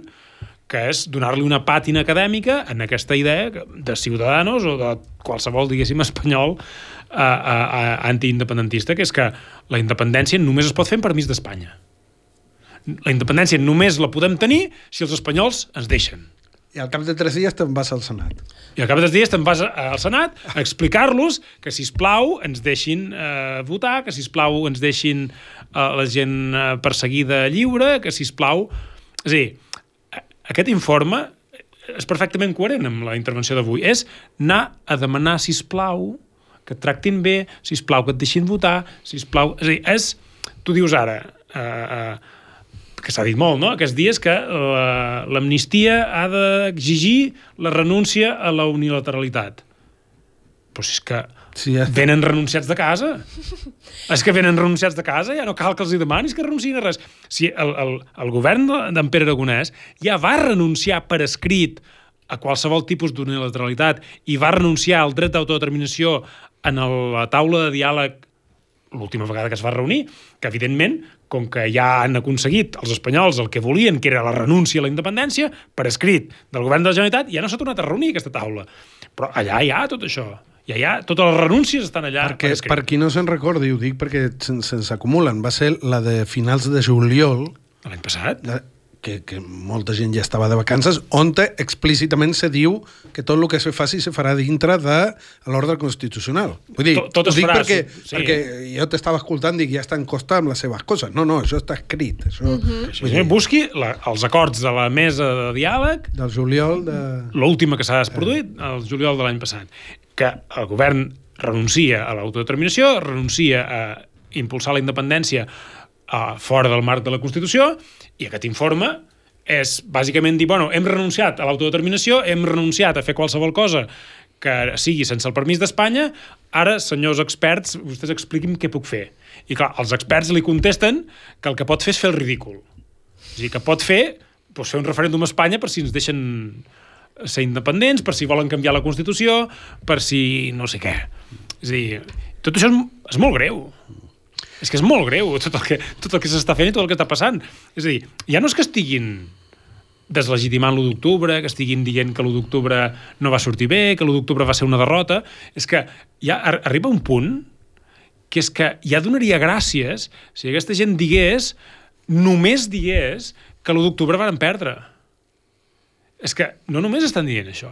que és donar-li una pàtina acadèmica en aquesta idea de ciutadanos o de qualsevol, diguéssim, espanyol uh, uh, uh, antiindependentista, que és que la independència només es pot fer en permís d'Espanya. La independència només la podem tenir si els espanyols ens deixen. I al cap de tres dies te'n vas al Senat. I al cap de tres dies te'n vas al Senat a explicar-los que, si plau ens deixin eh, votar, que, si plau ens deixin eh, la gent eh, perseguida lliure, que, si plau... És a dir, a- aquest informe és perfectament coherent amb la intervenció d'avui. És anar a demanar, si plau que et tractin bé, si plau que et deixin votar, si plau... És a dir, és... Tu dius ara... Eh, eh, que s'ha dit molt, no? Aquests dies que la- l'amnistia ha d'exigir la renúncia a la unilateralitat. Però si és que Sí, ja. venen renunciats de casa. és que venen renunciats de casa, ja no cal que els hi demanis que renunciïn a res. Si el, el, el govern de- d'en Pere Aragonès ja va renunciar per escrit a qualsevol tipus d'unilateralitat i va renunciar al dret d'autodeterminació en el, la taula de diàleg l'última vegada que es va reunir, que evidentment, com que ja han aconseguit els espanyols el que volien, que era la renúncia a la independència, per escrit del govern de la Generalitat, ja no s'ha tornat a reunir aquesta taula. Però allà hi ha tot això. Hi ha, totes les renúncies estan allà Perquè, per escrit. per qui no se'n recordi, ho dic perquè se'n se s'acumulen, va ser la de finals de juliol, L'any passat. Que, que molta gent ja estava de vacances, on explícitament se diu que tot el que se faci se farà dintre de l'ordre constitucional. Vull dir, Tot- tot ho es dic farà, perquè, sí. perquè jo t'estava escoltant i dic, ja estan costant amb les seves coses. No, no, això està escrit. Això, mm -hmm. Vull dir, busqui la, els acords de la mesa de diàleg del juliol de... l'última que s'ha produït, el juliol de l'any passat, que el govern renuncia a l'autodeterminació, renuncia a impulsar la independència uh, fora del marc de la Constitució, i aquest informe és bàsicament dir, bueno, hem renunciat a l'autodeterminació, hem renunciat a fer qualsevol cosa que sigui sense el permís d'Espanya, ara, senyors experts, vostès expliquin què puc fer. I clar, els experts li contesten que el que pot fer és fer el ridícul. O sigui, que pot fer, doncs, fer un referèndum a Espanya per si ens deixen ser independents, per si volen canviar la Constitució, per si no sé què. És a dir, tot això és, és molt greu. És que és molt greu tot el que, tot el que s'està fent i tot el que està passant. És a dir, ja no és que estiguin deslegitimant l'1 d'octubre, que estiguin dient que l'1 d'octubre no va sortir bé, que l'1 d'octubre va ser una derrota, és que ja arriba un punt que és que ja donaria gràcies si aquesta gent digués, només digués, que l'1 d'octubre van perdre. És que no només estan dient això.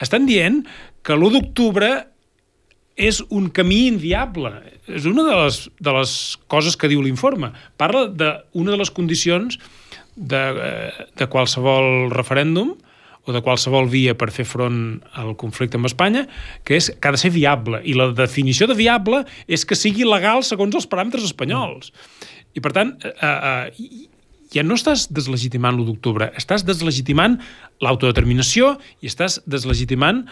Estan dient que l'1 d'octubre és un camí inviable. És una de les, de les coses que diu l'informe. Parla d'una de les condicions de, eh, de qualsevol referèndum o de qualsevol via per fer front al conflicte amb Espanya, que és que ha de ser viable. I la definició de viable és que sigui legal segons els paràmetres espanyols. I, per tant, eh, eh, ja no estàs deslegitimant l'1 d'octubre, estàs deslegitimant l'autodeterminació i estàs deslegitimant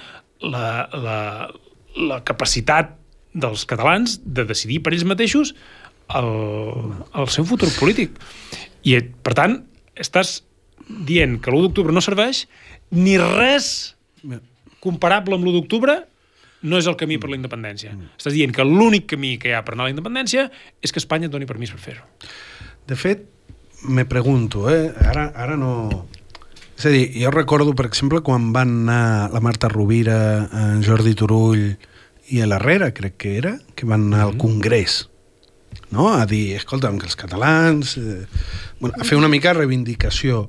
la, la, la capacitat dels catalans de decidir per ells mateixos el, el seu futur polític. I, per tant, estàs dient que l'1 d'octubre no serveix, ni res comparable amb l'1 d'octubre no és el camí per la independència. Mm. Estàs dient que l'únic camí que hi ha per anar a la independència és que Espanya et doni permís per fer-ho. De fet, me pregunto, eh? ara, ara no... És a dir, jo recordo, per exemple, quan van anar la Marta Rovira, en Jordi Turull i a l'Herrera, crec que era, que van anar al. Congrés no? a dir, escolta'm, que els catalans... Eh, bueno, a fer una mica reivindicació.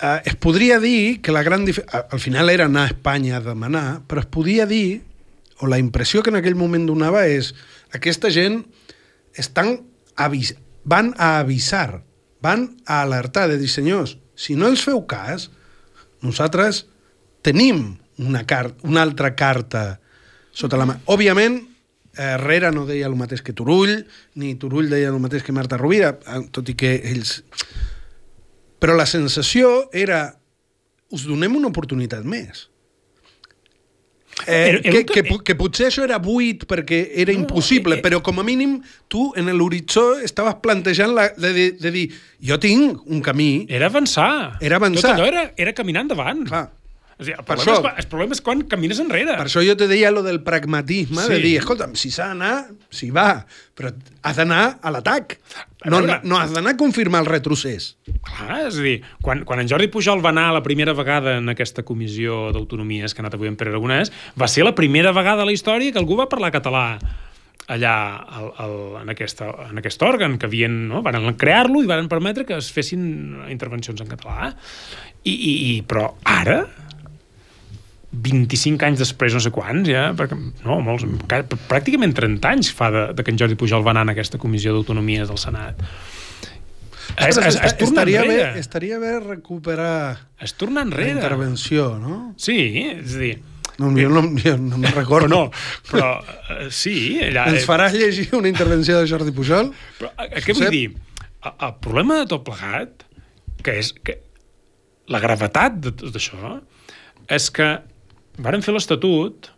Eh, es podria dir que la gran... Al final era anar a Espanya a demanar, però es podia dir, o la impressió que en aquell moment donava és aquesta gent estan avis van a avisar, van a alertar de dir, senyors, si no els feu cas, nosaltres tenim una, car una altra carta sota la mà. Òbviament, Herrera no deia el mateix que Turull, ni Turull deia el mateix que Marta Rovira, eh, tot i que ells... Però la sensació era us donem una oportunitat més. Eh, que, que, que potser això era buit perquè era no, impossible, eh, però com a mínim tu en l'horitzó estaves plantejant la, de, de, de dir jo tinc un camí... Era avançar. Era avançar. Tot allò era, era caminar endavant. Clar. O sigui, el, problema això, és, el problema és quan camines enrere. Per això jo te deia lo del pragmatisme, sí. de dir, escolta'm, si s'ha d'anar, s'hi va, però has d'anar a l'atac. No, no, no has d'anar a confirmar el retrocés. Clar, és a dir, quan, quan en Jordi Pujol va anar la primera vegada en aquesta comissió d'autonomies que ha anat avui en Pere Aragonès, va ser la primera vegada a la història que algú va parlar català allà al, al, en, aquesta, en aquest òrgan, que havien, no? van crear-lo i van permetre que es fessin intervencions en català. I, i, i, però ara, 25 anys després, no sé quants, ja, perquè, no, molts, pràcticament 30 anys fa de, de que en Jordi Pujol va anar en aquesta comissió d'autonomies del Senat. Es, es, es, es estaria, bé, estaria bé recuperar es torna enrere. la intervenció, no? Sí, és a dir... No, jo no, jo no me'n recordo. Però no, però uh, sí... Allà, Ens faràs llegir una intervenció de Jordi Pujol? Però, a, a, què vull dir? El, el problema de tot plegat, que és que la gravetat de tot això, és que varen fer l'Estatut,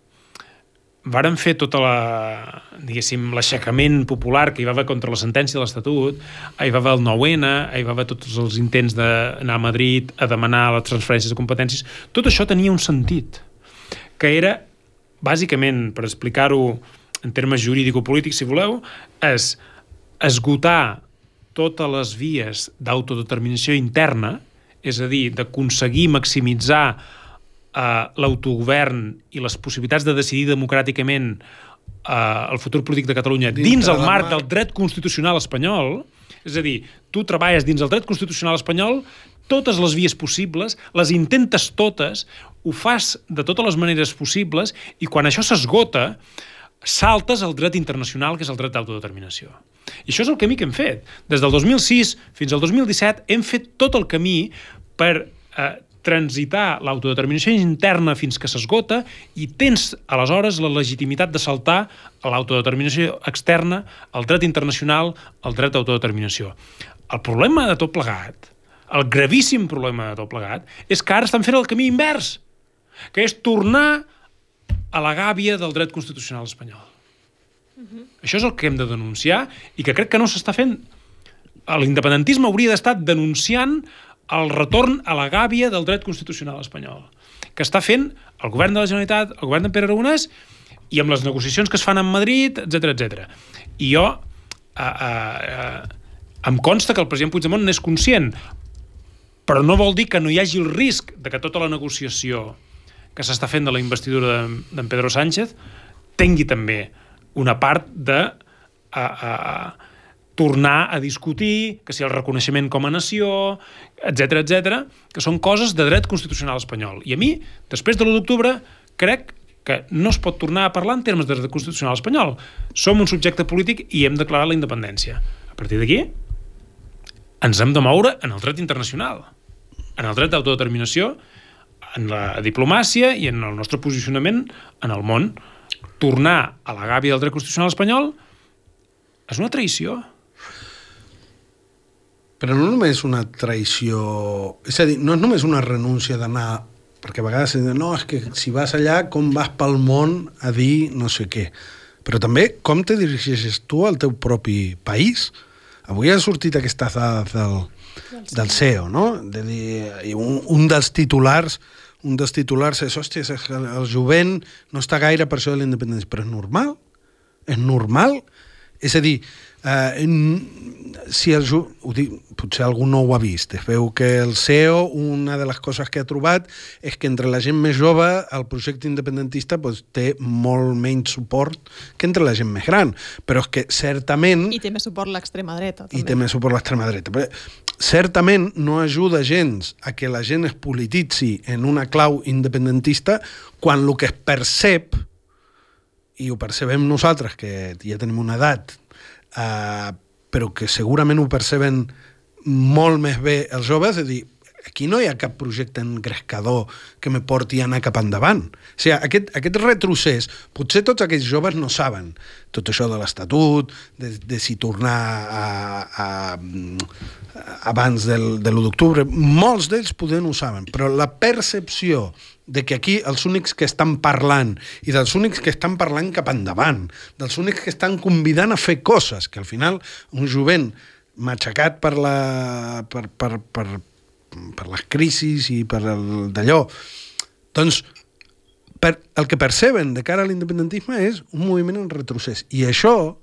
varen fer tota la, diguéssim, l'aixecament popular que hi va haver contra la sentència de l'Estatut, hi va haver el 9-N, hi va haver tots els intents d'anar a Madrid a demanar les transferències de competències, tot això tenia un sentit, que era, bàsicament, per explicar-ho en termes jurídico-polítics, si voleu, és esgotar totes les vies d'autodeterminació interna, és a dir, d'aconseguir maximitzar eh, l'autogovern i les possibilitats de decidir democràticament eh, el futur polític de Catalunya dins, dins el marc del dret constitucional espanyol, és a dir, tu treballes dins el dret constitucional espanyol totes les vies possibles, les intentes totes, ho fas de totes les maneres possibles i quan això s'esgota, saltes el dret internacional, que és el dret d'autodeterminació. I això és el camí que hem fet. Des del 2006 fins al 2017 hem fet tot el camí per eh, transitar l'autodeterminació interna fins que s'esgota i tens, aleshores, la legitimitat de saltar a l'autodeterminació externa, el dret internacional, el dret d'autodeterminació. El problema de tot plegat, el gravíssim problema de tot plegat, és que ara estan fent el camí invers, que és tornar a la gàbia del dret constitucional espanyol. Uh -huh. Això és el que hem de denunciar i que crec que no s'està fent. L'independentisme hauria d'estar denunciant el retorn a la gàbia del dret constitucional espanyol, que està fent el govern de la Generalitat, el govern de Pere Aragonès, i amb les negociacions que es fan a Madrid, etc etc. I jo eh, eh, eh, em consta que el president Puigdemont n'és conscient, però no vol dir que no hi hagi el risc de que tota la negociació que s'està fent de la investidura d'en Pedro Sánchez tingui també una part de a, a, a tornar a discutir, que si el reconeixement com a nació, etc etc, que són coses de dret constitucional espanyol. I a mi, després de l'1 d'octubre, crec que no es pot tornar a parlar en termes de dret constitucional espanyol. Som un subjecte polític i hem declarat la independència. A partir d'aquí, ens hem de moure en el dret internacional, en el dret d'autodeterminació, en la diplomàcia i en el nostre posicionament en el món. Tornar a la gàbia del dret constitucional espanyol és una traïció. Però no només una traïció... És a dir, no és només una renúncia d'anar... Perquè a vegades es diu, no, és que si vas allà, com vas pel món a dir no sé què. Però també com te dirigeixes tu al teu propi país. Avui ha sortit aquestes dades del, del CEO, no? De dir, un, un dels titulars un dels titulars és, hòstia, el jovent no està gaire per això de la independència, però és normal, és normal. És a dir, eh, si el, ho dic, potser algú no ho ha vist, es veu que el CEO, una de les coses que ha trobat és que entre la gent més jove el projecte independentista pues, té molt menys suport que entre la gent més gran, però és que certament... I té més suport l'extrema dreta. També. I té més suport l'extrema dreta. Però, certament no ajuda gens a que la gent es polititzi en una clau independentista quan el que es percep i ho percebem nosaltres, que ja tenim una edat, eh, però que segurament ho perceben molt més bé els joves, és a dir, aquí no hi ha cap projecte engrescador que me porti a anar cap endavant. O sigui, aquest, aquest retrocés, potser tots aquells joves no saben tot això de l'Estatut, de, de si tornar a, a, a abans del, de l'1 d'octubre. Molts d'ells poder no ho saben, però la percepció de que aquí els únics que estan parlant i dels únics que estan parlant cap endavant, dels únics que estan convidant a fer coses, que al final un jovent matxacat per, la, per, per, per, per les crisis i per d'allò, doncs per, el que perceben de cara a l'independentisme és un moviment en retrocés. I això,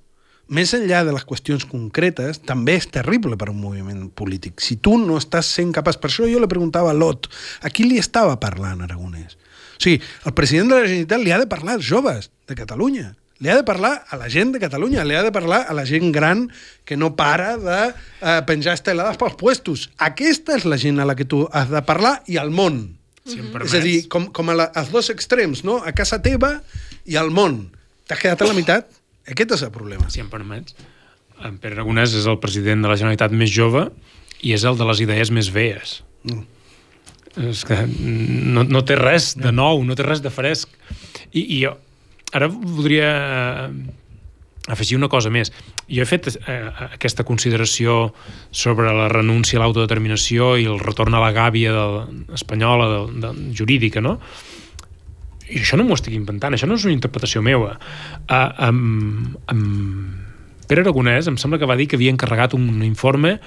més enllà de les qüestions concretes, també és terrible per un moviment polític. Si tu no estàs sent capaç... Per això jo li preguntava a Lot, a qui li estava parlant Aragonès? O sigui, el president de la Generalitat li ha de parlar als joves de Catalunya, li ha de parlar a la gent de Catalunya, li ha de parlar a la gent gran que no para de eh, penjar estelades pels puestos. Aquesta és la gent a la que tu has de parlar i al món. Si És a dir, com, com a la, als dos extrems, no? A casa teva i al món. T'has quedat a la meitat? Aquest és el problema. si em permets, en Pere Aragonès és el president de la Generalitat més jove i és el de les idees més veies. Mm. És que no, no té res de nou, no té res de fresc. I, i jo ara voldria eh, afegir una cosa més. Jo he fet eh, aquesta consideració sobre la renúncia a l'autodeterminació i el retorn a la gàbia del, espanyola, del, del, jurídica, no? I això no m'ho estic inventant, això no és una interpretació meva. Uh, um, um, Pere Aragonès em sembla que va dir que havia encarregat un informe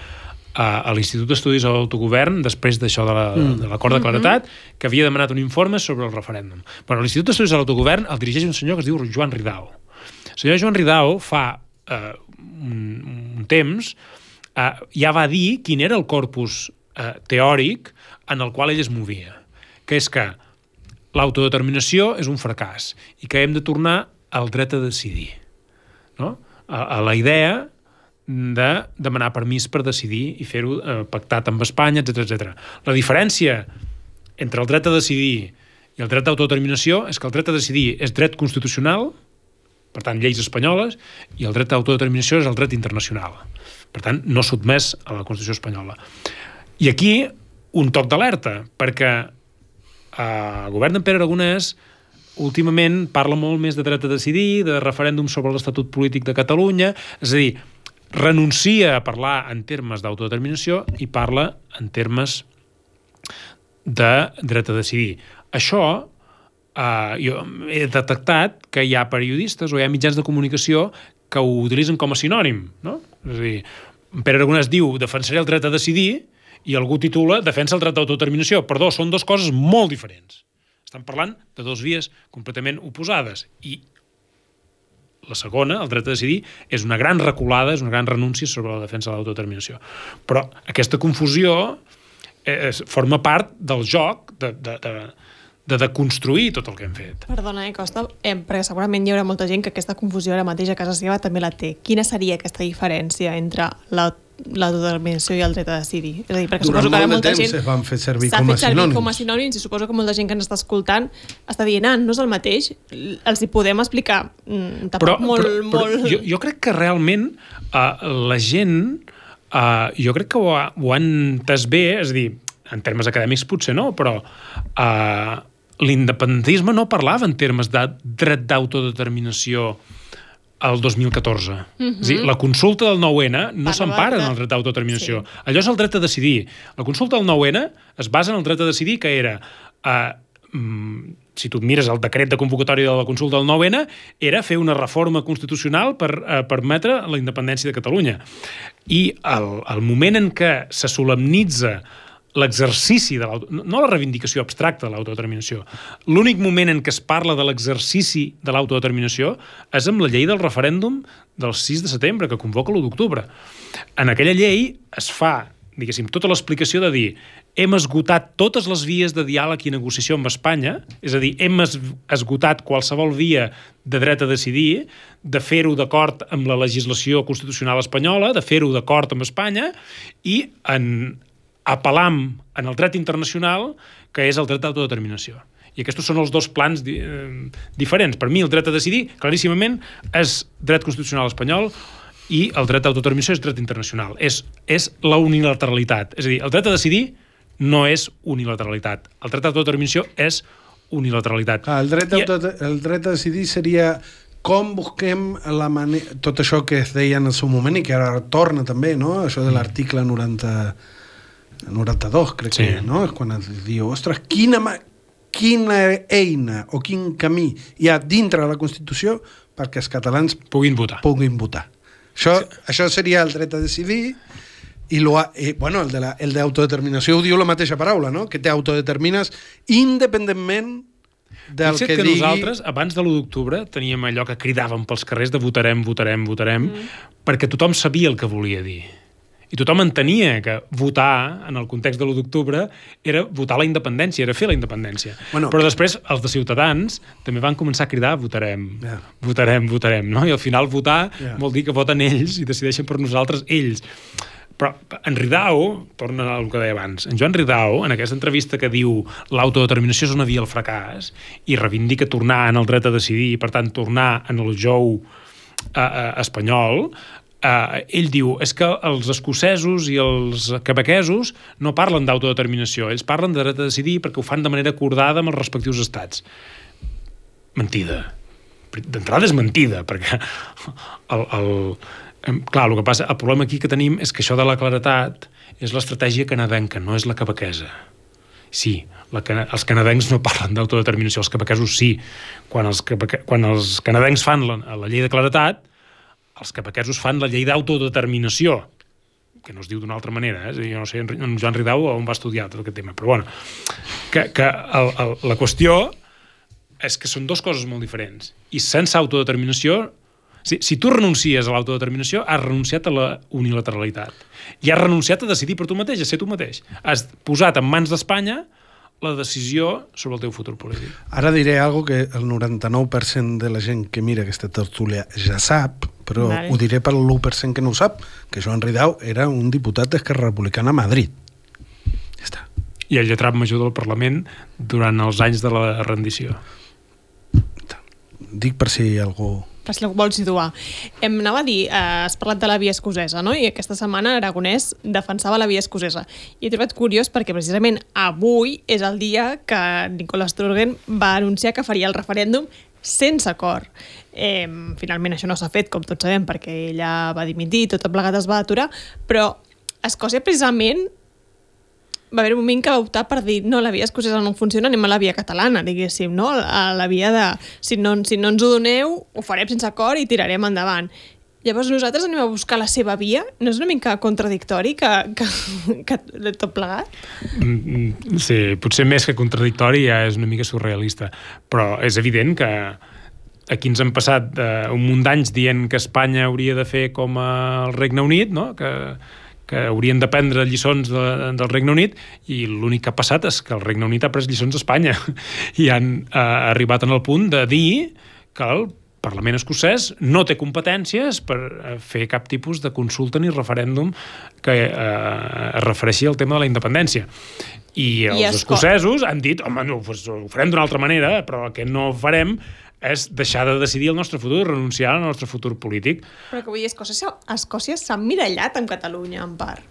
a, a l'Institut d'Estudis de l'Autogovern després d'això de l'acord la, de, de claretat, que havia demanat un informe sobre el referèndum. Bueno, l'Institut d'Estudis de l'Autogovern el dirigeix un senyor que es diu Joan Ridao. El senyor Joan Ridao fa eh, un, un temps eh, ja va dir quin era el corpus eh, teòric en el qual ell es movia, que és que l'autodeterminació és un fracàs i que hem de tornar al dret a decidir. No? A, a la idea de demanar permís per decidir i fer-ho eh, pactat amb Espanya, etc etc. La diferència entre el dret a decidir i el dret d'autodeterminació és que el dret a decidir és dret constitucional, per tant, lleis espanyoles, i el dret d'autodeterminació és el dret internacional. Per tant, no sotmès a la Constitució espanyola. I aquí un toc d'alerta, perquè el govern d'en Pere Aragonès últimament parla molt més de dret a decidir, de referèndum sobre l'Estatut Polític de Catalunya, és a dir, renuncia a parlar en termes d'autodeterminació i parla en termes de dret a decidir. Això eh, jo he detectat que hi ha periodistes o hi ha mitjans de comunicació que ho utilitzen com a sinònim, no? És a dir, Pere Aragonès diu defensaré el dret a decidir i algú titula defensa el dret d'autodeterminació. Perdó, són dues coses molt diferents. Estan parlant de dues vies completament oposades i la segona, el dret a decidir, és una gran reculada, és una gran renúncia sobre la defensa de l'autodeterminació. Però aquesta confusió eh, es, forma part del joc de, de, de, de deconstruir tot el que hem fet. Perdona, eh, Costa, eh, perquè segurament hi haurà molta gent que aquesta confusió ara mateix a casa seva també la té. Quina seria aquesta diferència entre la l'autodeterminació i el dret a decidir. És a dir, perquè Durant suposo que ara molta gent es van fer servir s'ha com a fet servir sinònims. com a sinònims i suposo que molta gent que ens està escoltant està dient, ah, no és el mateix, els hi podem explicar mm, tampoc molt, molt... jo, jo crec que realment uh, la gent uh, jo crec que ho, ha, ho han entès bé, és a dir, en termes acadèmics potser no, però uh, l'independentisme no parlava en termes de dret d'autodeterminació el 2014. Mm -hmm. És dir, la consulta del 9-N no s'empara en el dret d'autodeterminació. Sí. Allò és el dret a decidir. La consulta del 9-N es basa en el dret a decidir que era... Uh, mm, si tu mires el decret de convocatòria de la consulta del 9-N, era fer una reforma constitucional per eh, permetre la independència de Catalunya. I el, el moment en què se solemnitza l'exercici de no la reivindicació abstracta de l'autodeterminació. L'únic moment en què es parla de l'exercici de l'autodeterminació és amb la llei del referèndum del 6 de setembre, que convoca l'1 d'octubre. En aquella llei es fa, diguéssim, tota l'explicació de dir hem esgotat totes les vies de diàleg i negociació amb Espanya, és a dir, hem es- esgotat qualsevol via de dret a decidir, de fer-ho d'acord amb la legislació constitucional espanyola, de fer-ho d'acord amb Espanya, i en apel·lam en el dret internacional, que és el dret d'autodeterminació. I aquests són els dos plans di eh, diferents. Per mi, el dret a decidir, claríssimament, és dret constitucional espanyol i el dret d'autodeterminació és dret internacional. És, és la unilateralitat. És a dir, el dret a decidir no és unilateralitat. El dret d'autodeterminació és unilateralitat. Ah, el, dret I- el dret a decidir seria com busquem la manera... Tot això que es deia en el seu moment i que ara torna també, no? Això de l'article 90... 92, crec Sí. que, no? És quan es diu, ostres, quina, ma- quina eina o quin camí hi ha dintre de la Constitució perquè els catalans Puguin votar. puguin votar. Això, sí. això seria el dret a decidir i, lo, i bueno, el de la- el d'autodeterminació ho diu la mateixa paraula, no? que t'autodetermines independentment del Fixa't que, que, digui... nosaltres, abans de l'1 d'octubre, teníem allò que cridàvem pels carrers de votarem, votarem, votarem, mm. perquè tothom sabia el que volia dir. I tothom entenia que votar, en el context de l'1 d'octubre, era votar la independència, era fer la independència. Bueno, Però després, els de Ciutadans també van començar a cridar votarem, Ja. votarem, votarem, no? I al final votar Ja. vol dir que voten ells i decideixen per nosaltres ells. Però en Ridao, torna al que deia abans, en Joan Ridao, en aquesta entrevista que diu l'autodeterminació és una via al fracàs i reivindica tornar en el dret a decidir i, per tant, tornar en el jou eh, eh, espanyol, eh, ell diu és que els escocesos i els quebequesos no parlen d'autodeterminació, ells parlen de dret a decidir perquè ho fan de manera acordada amb els respectius estats. Mentida. D'entrada és mentida, perquè el, el, clar, el que passa, el problema aquí que tenim és que això de la claretat és l'estratègia canadenca, no és la quebequesa. Sí, la, els canadencs no parlen d'autodeterminació, els quebequesos sí. Quan els, quan els canadencs fan la, la llei de claretat, els quebequesos fan la llei d'autodeterminació, que no es diu d'una altra manera, eh? Jo no sé, en Joan Ridau on va estudiar tot aquest tema, però bueno, que, que el, el, la qüestió és que són dues coses molt diferents. I sense autodeterminació, si, si tu renuncies a l'autodeterminació, has renunciat a la unilateralitat. I has renunciat a decidir per tu mateix, a ser tu mateix. Has posat en mans d'Espanya la decisió sobre el teu futur polític. Ara diré algo que el 99% de la gent que mira aquesta tertúlia ja sap, però Vale. ho diré per l'1% que no ho sap, que Joan Ridau era un diputat d'Esquerra Republicana a Madrid. Ja està. I el lletrat major del Parlament durant els anys de la rendició. Dic per si algú per si algú vol situar. Em anava a dir, eh, has parlat de la via escocesa, no? I aquesta setmana Aragonès defensava la via escocesa. I he trobat curiós perquè precisament avui és el dia que Nicola Sturgeon va anunciar que faria el referèndum sense acord. Eh, finalment això no s'ha fet, com tots sabem, perquè ella va dimitir, tot plegat es va aturar, però Escòcia precisament va haver un moment que va optar per dir no, la via escocesa no funciona, anem a la via catalana, diguéssim, no? A la via de si no, si no ens ho doneu, ho farem sense acord i tirarem endavant. Llavors nosaltres anem a buscar la seva via? No és una mica contradictori que, que, que tot plegat? Mm, Sí, potser més que contradictori ja és una mica surrealista, però és evident que aquí ens han passat eh, un munt d'anys dient que Espanya hauria de fer com el Regne Unit, no? que, que haurien de prendre lliçons de, del Regne Unit i l'únic que ha passat és que el Regne Unit ha pres lliçons d'Espanya i han eh, arribat en el punt de dir que el Parlament escocès no té competències per eh, fer cap tipus de consulta ni referèndum que eh, es refereixi al tema de la independència. I els Esco- escocesos han dit, home, no, ho farem d'una altra manera, però el que no farem és deixar de decidir el nostre futur, renunciar al nostre futur polític. Però que vull dir, Escòcia, Escòcia s'ha mirallat amb Catalunya, en part.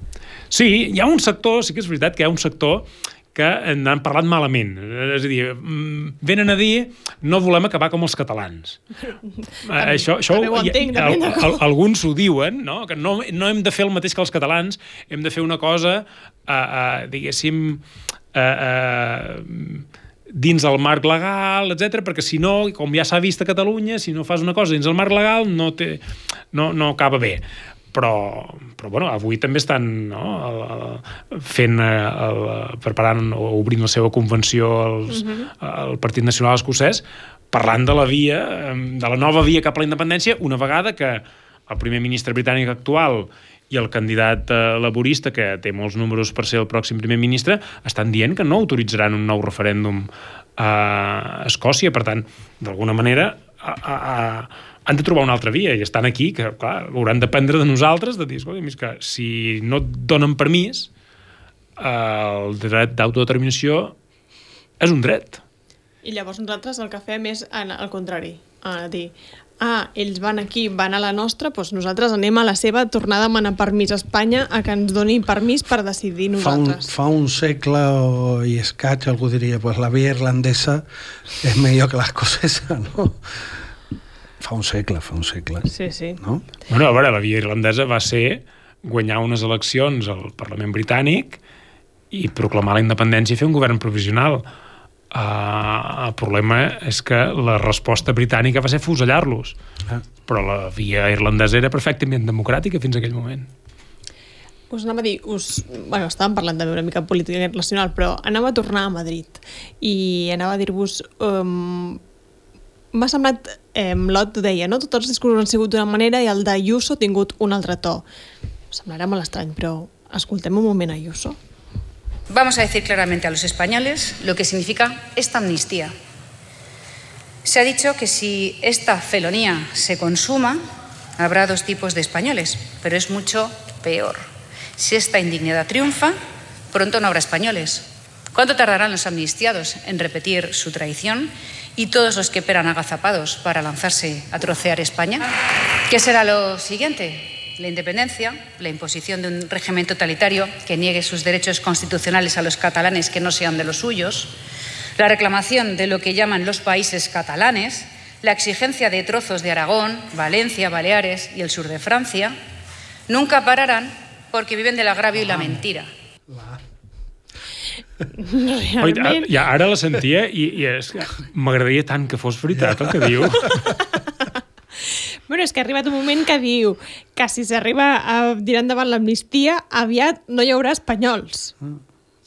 Sí, hi ha un sector, sí que és veritat que hi ha un sector que n'han parlat malament. És a dir, mm, venen a dir no volem acabar com els catalans. Eh, això, això ho ha- entenc, al- com. al- alguns ho diuen, no? que no, no hem de fer el mateix que els catalans, hem de fer una cosa, eh, eh, diguéssim, eh, eh, dins el marc legal, etc perquè si no, com ja s'ha vist a Catalunya, si no fas una cosa dins el marc legal no, té, no, no acaba bé però, però bueno, avui també estan no, el, el, fent eh, el, preparant o obrint la seva convenció els, uh -huh. el Partit Nacional Escocès parlant de la via, de la nova via cap a la independència, una vegada que el primer ministre britànic actual i el candidat eh, laborista, que té molts números per ser el pròxim primer ministre, estan dient que no autoritzaran un nou referèndum a Escòcia. Per tant, d'alguna manera, a, a, a, han de trobar una altra via i estan aquí, que clar, hauran d'aprendre de nosaltres, de dir, és que si no et donen permís, el dret d'autodeterminació és un dret. I llavors nosaltres el que fem és al contrari, a dir, ah, ells van aquí, van a la nostra, doncs nosaltres anem a la seva, tornar a demanar permís a Espanya a que ens doni permís per decidir Fa un, nosaltres. fa un segle o, i escaig algú diria pues la via irlandesa és millor que l'escocesa, no? Fa un segle, fa un segle. Sí, sí. No? Bueno, a veure, la via irlandesa va ser guanyar unes eleccions al Parlament britànic i proclamar la independència i fer un govern provisional. Uh, el problema és que la resposta britànica va ser fusellar-los. Ah. Però la via irlandesa era perfectament democràtica fins a aquell moment. Us anava a dir, us, bueno, estàvem parlant també una mica de política internacional, però anava a tornar a Madrid i anava a dir-vos... Um, M'ha semblat, eh, Lot ho deia, no? tots els discursos han sigut d'una manera i el d'Ayuso ha tingut un altre to. Semblarà molt estrany, però escoltem un moment Ayuso. Vamos a decir claramente a los españoles lo que significa esta amnistía. Se ha dicho que si esta felonía se consuma, habrá dos tipos de españoles, pero es mucho peor. Si esta indignidad triunfa, pronto no habrá españoles. ¿Cuánto tardarán los amnistiados en repetir su traición y todos los que esperan agazapados para lanzarse a trocear España? ¿Qué será lo siguiente? La independencia, la imposición de un régimen totalitario que niegue sus derechos constitucionales a los catalanes que no sean de los suyos, la reclamación de lo que llaman los países catalanes, la exigencia de trozos de Aragón, Valencia, Baleares y el sur de Francia, nunca pararán porque viven del agravio y la mentira. Oi, ja, ara la sentia i, i és que m'agradaria tant que fos veritat el que diu. Bueno, és que ha arribat un moment que diu que si s'arriba a tirar endavant l'amnistia, aviat no hi haurà espanyols.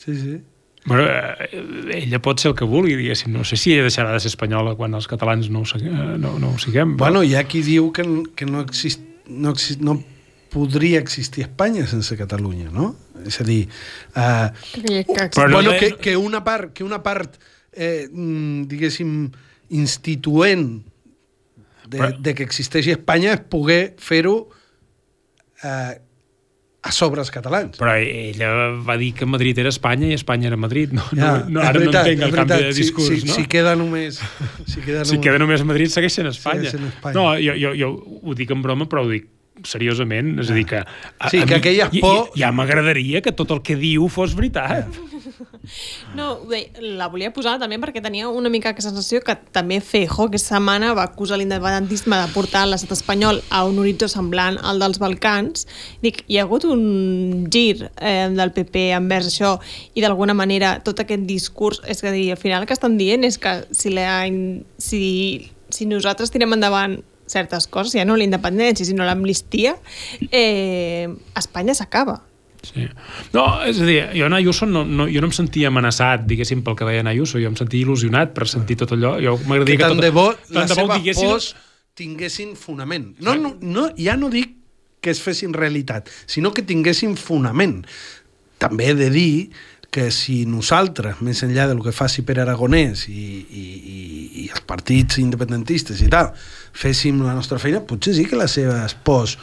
Sí, sí. Bueno, eh, ella pot ser el que vulgui, diguéssim. No sé si ella deixarà de ser espanyola quan els catalans no ho, segui- eh, no, no ho siguem. Bueno, hi ha qui diu que, que no, exist, no, exist, no podria existir Espanya sense Catalunya, no? És a dir, eh, Que, que, Però no bueno, que, que una part, que una part eh, mm, diguéssim, instituent de, Però- de que existeixi Espanya és poder fer-ho eh, a sobre els catalans. Però ella va dir que Madrid era Espanya i Espanya era Madrid. No, Ja, no, no, ara veritat, no entenc el és canvi de veritat. discurs, si, si, no? Si queda només... Si queda si queda només Madrid, segueix sent Espanya. Segueix sent Espanya. No, jo, jo, jo ho dic en broma, però ho dic seriosament, és a dir que... A, Sí, a que mi- aquella por- i- Ja m'agradaria que tot el que diu fos veritat. No, bé, la volia posar també perquè tenia una mica aquesta sensació que també Feijó aquesta setmana va acusar l'independentisme de portar l'estat espanyol a un horitzó semblant al dels Balcans. Dic, hi ha hagut un gir eh, del PP envers això i d'alguna manera tot aquest discurs, és a dir, al final el que estan dient és que si, la, si, si nosaltres tirem endavant certes coses, ja no la independència, sinó l'amnistia, eh, Espanya s'acaba. Sí. No, és a dir, jo en Ayuso no, no, jo no em sentia amenaçat, diguéssim, pel que deia en Ayuso, jo em sentia il·lusionat per sentir tot allò. Jo que m'agradaria que, tant tot, de bo tant les ho seves diguessin- pors tinguessin fonament. No, no, no, ja no dic que es fessin realitat, sinó que tinguessin fonament. També he de dir que si nosaltres, més enllà del que faci Pere Aragonès i, i, i, i els partits independentistes i tal, féssim la nostra feina, potser sí que les seves pors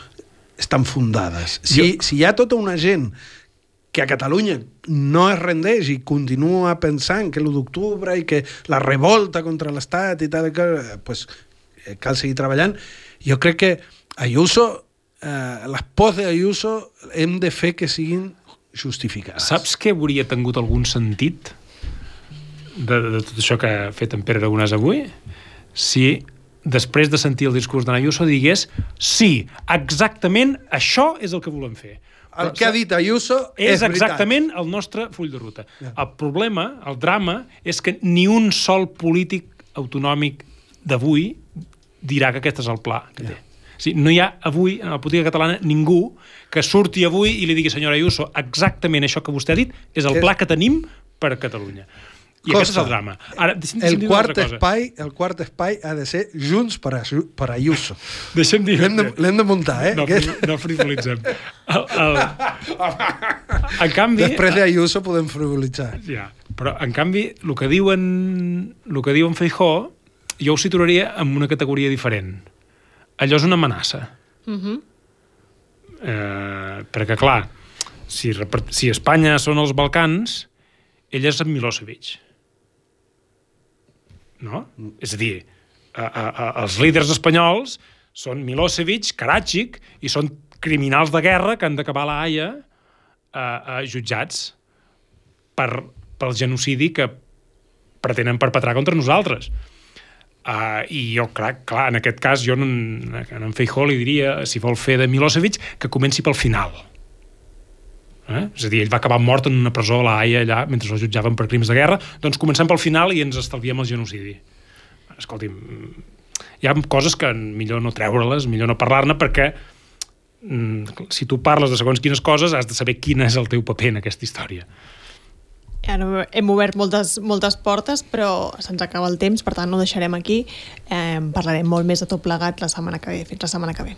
estan fundades. Si, Jo- si hi ha tota una gent que a Catalunya no es rendeix i continua pensant que l'1 d'octubre i que la revolta contra l'Estat i tal, que, pues, eh, cal seguir treballant. Jo crec que Ayuso, eh, les pors d'Ayuso hem de fer que siguin justificades. Saps que hauria tingut algun sentit de, de tot això que ha fet en Pere Aragonès avui? Si després de sentir el discurs d'en Ayuso digués sí, exactament això és el que volem fer. El que ha dit Ayuso és, és, veritat. exactament el nostre full de ruta. El problema, el drama, és que ni un sol polític autonòmic d'avui dirà que aquest és el pla que té. Sigui, no hi ha avui, en la política catalana, ningú que surti avui i li digui, senyora Ayuso, exactament això que vostè ha dit és el pla que tenim per a Catalunya. I aquest és el drama. Ara, deixa'm, deixa'm El quart, espai, el quart espai ha de ser Junts per, a, per Ayuso. Deixa'm dir... L'hem de, l'hem de muntar, eh? No, Aquest- no frivolitzem. El, el... En canvi... Després d'Ayuso podem frivolitzar. Ja, però en canvi el que diuen el que diuen Feijó jo ho situaria en una categoria diferent. Allò és una amenaça. Uh -huh. Eh, perquè, clar, si, si Espanya són els Balcans, ell és en Milosevic. No? És a dir, a, a, a, els líders espanyols són Milosevic, Karadzic, i són criminals de guerra que han d'acabar a la Haia a, a jutjats per, pel genocidi que pretenen perpetrar contra nosaltres. Uh, I jo, clar, clar, en aquest cas, jo en en Feijó li diria, si vol fer de Milosevic, que comenci pel final. Eh? És a dir, ell va acabar mort en una presó a la Haia allà, mentre el jutjaven per crims de guerra, doncs comencem pel final i ens estalviem el genocidi. Escolti'm, hi ha coses que millor no treure-les, millor no parlar-ne, perquè mm, si tu parles de segons quines coses has de saber quin és el teu paper en aquesta història. Ara hem obert moltes, moltes portes, però se'ns acaba el temps, per tant no deixarem aquí. Eh, parlarem molt més de tot plegat la setmana que ve. Fins la setmana que ve.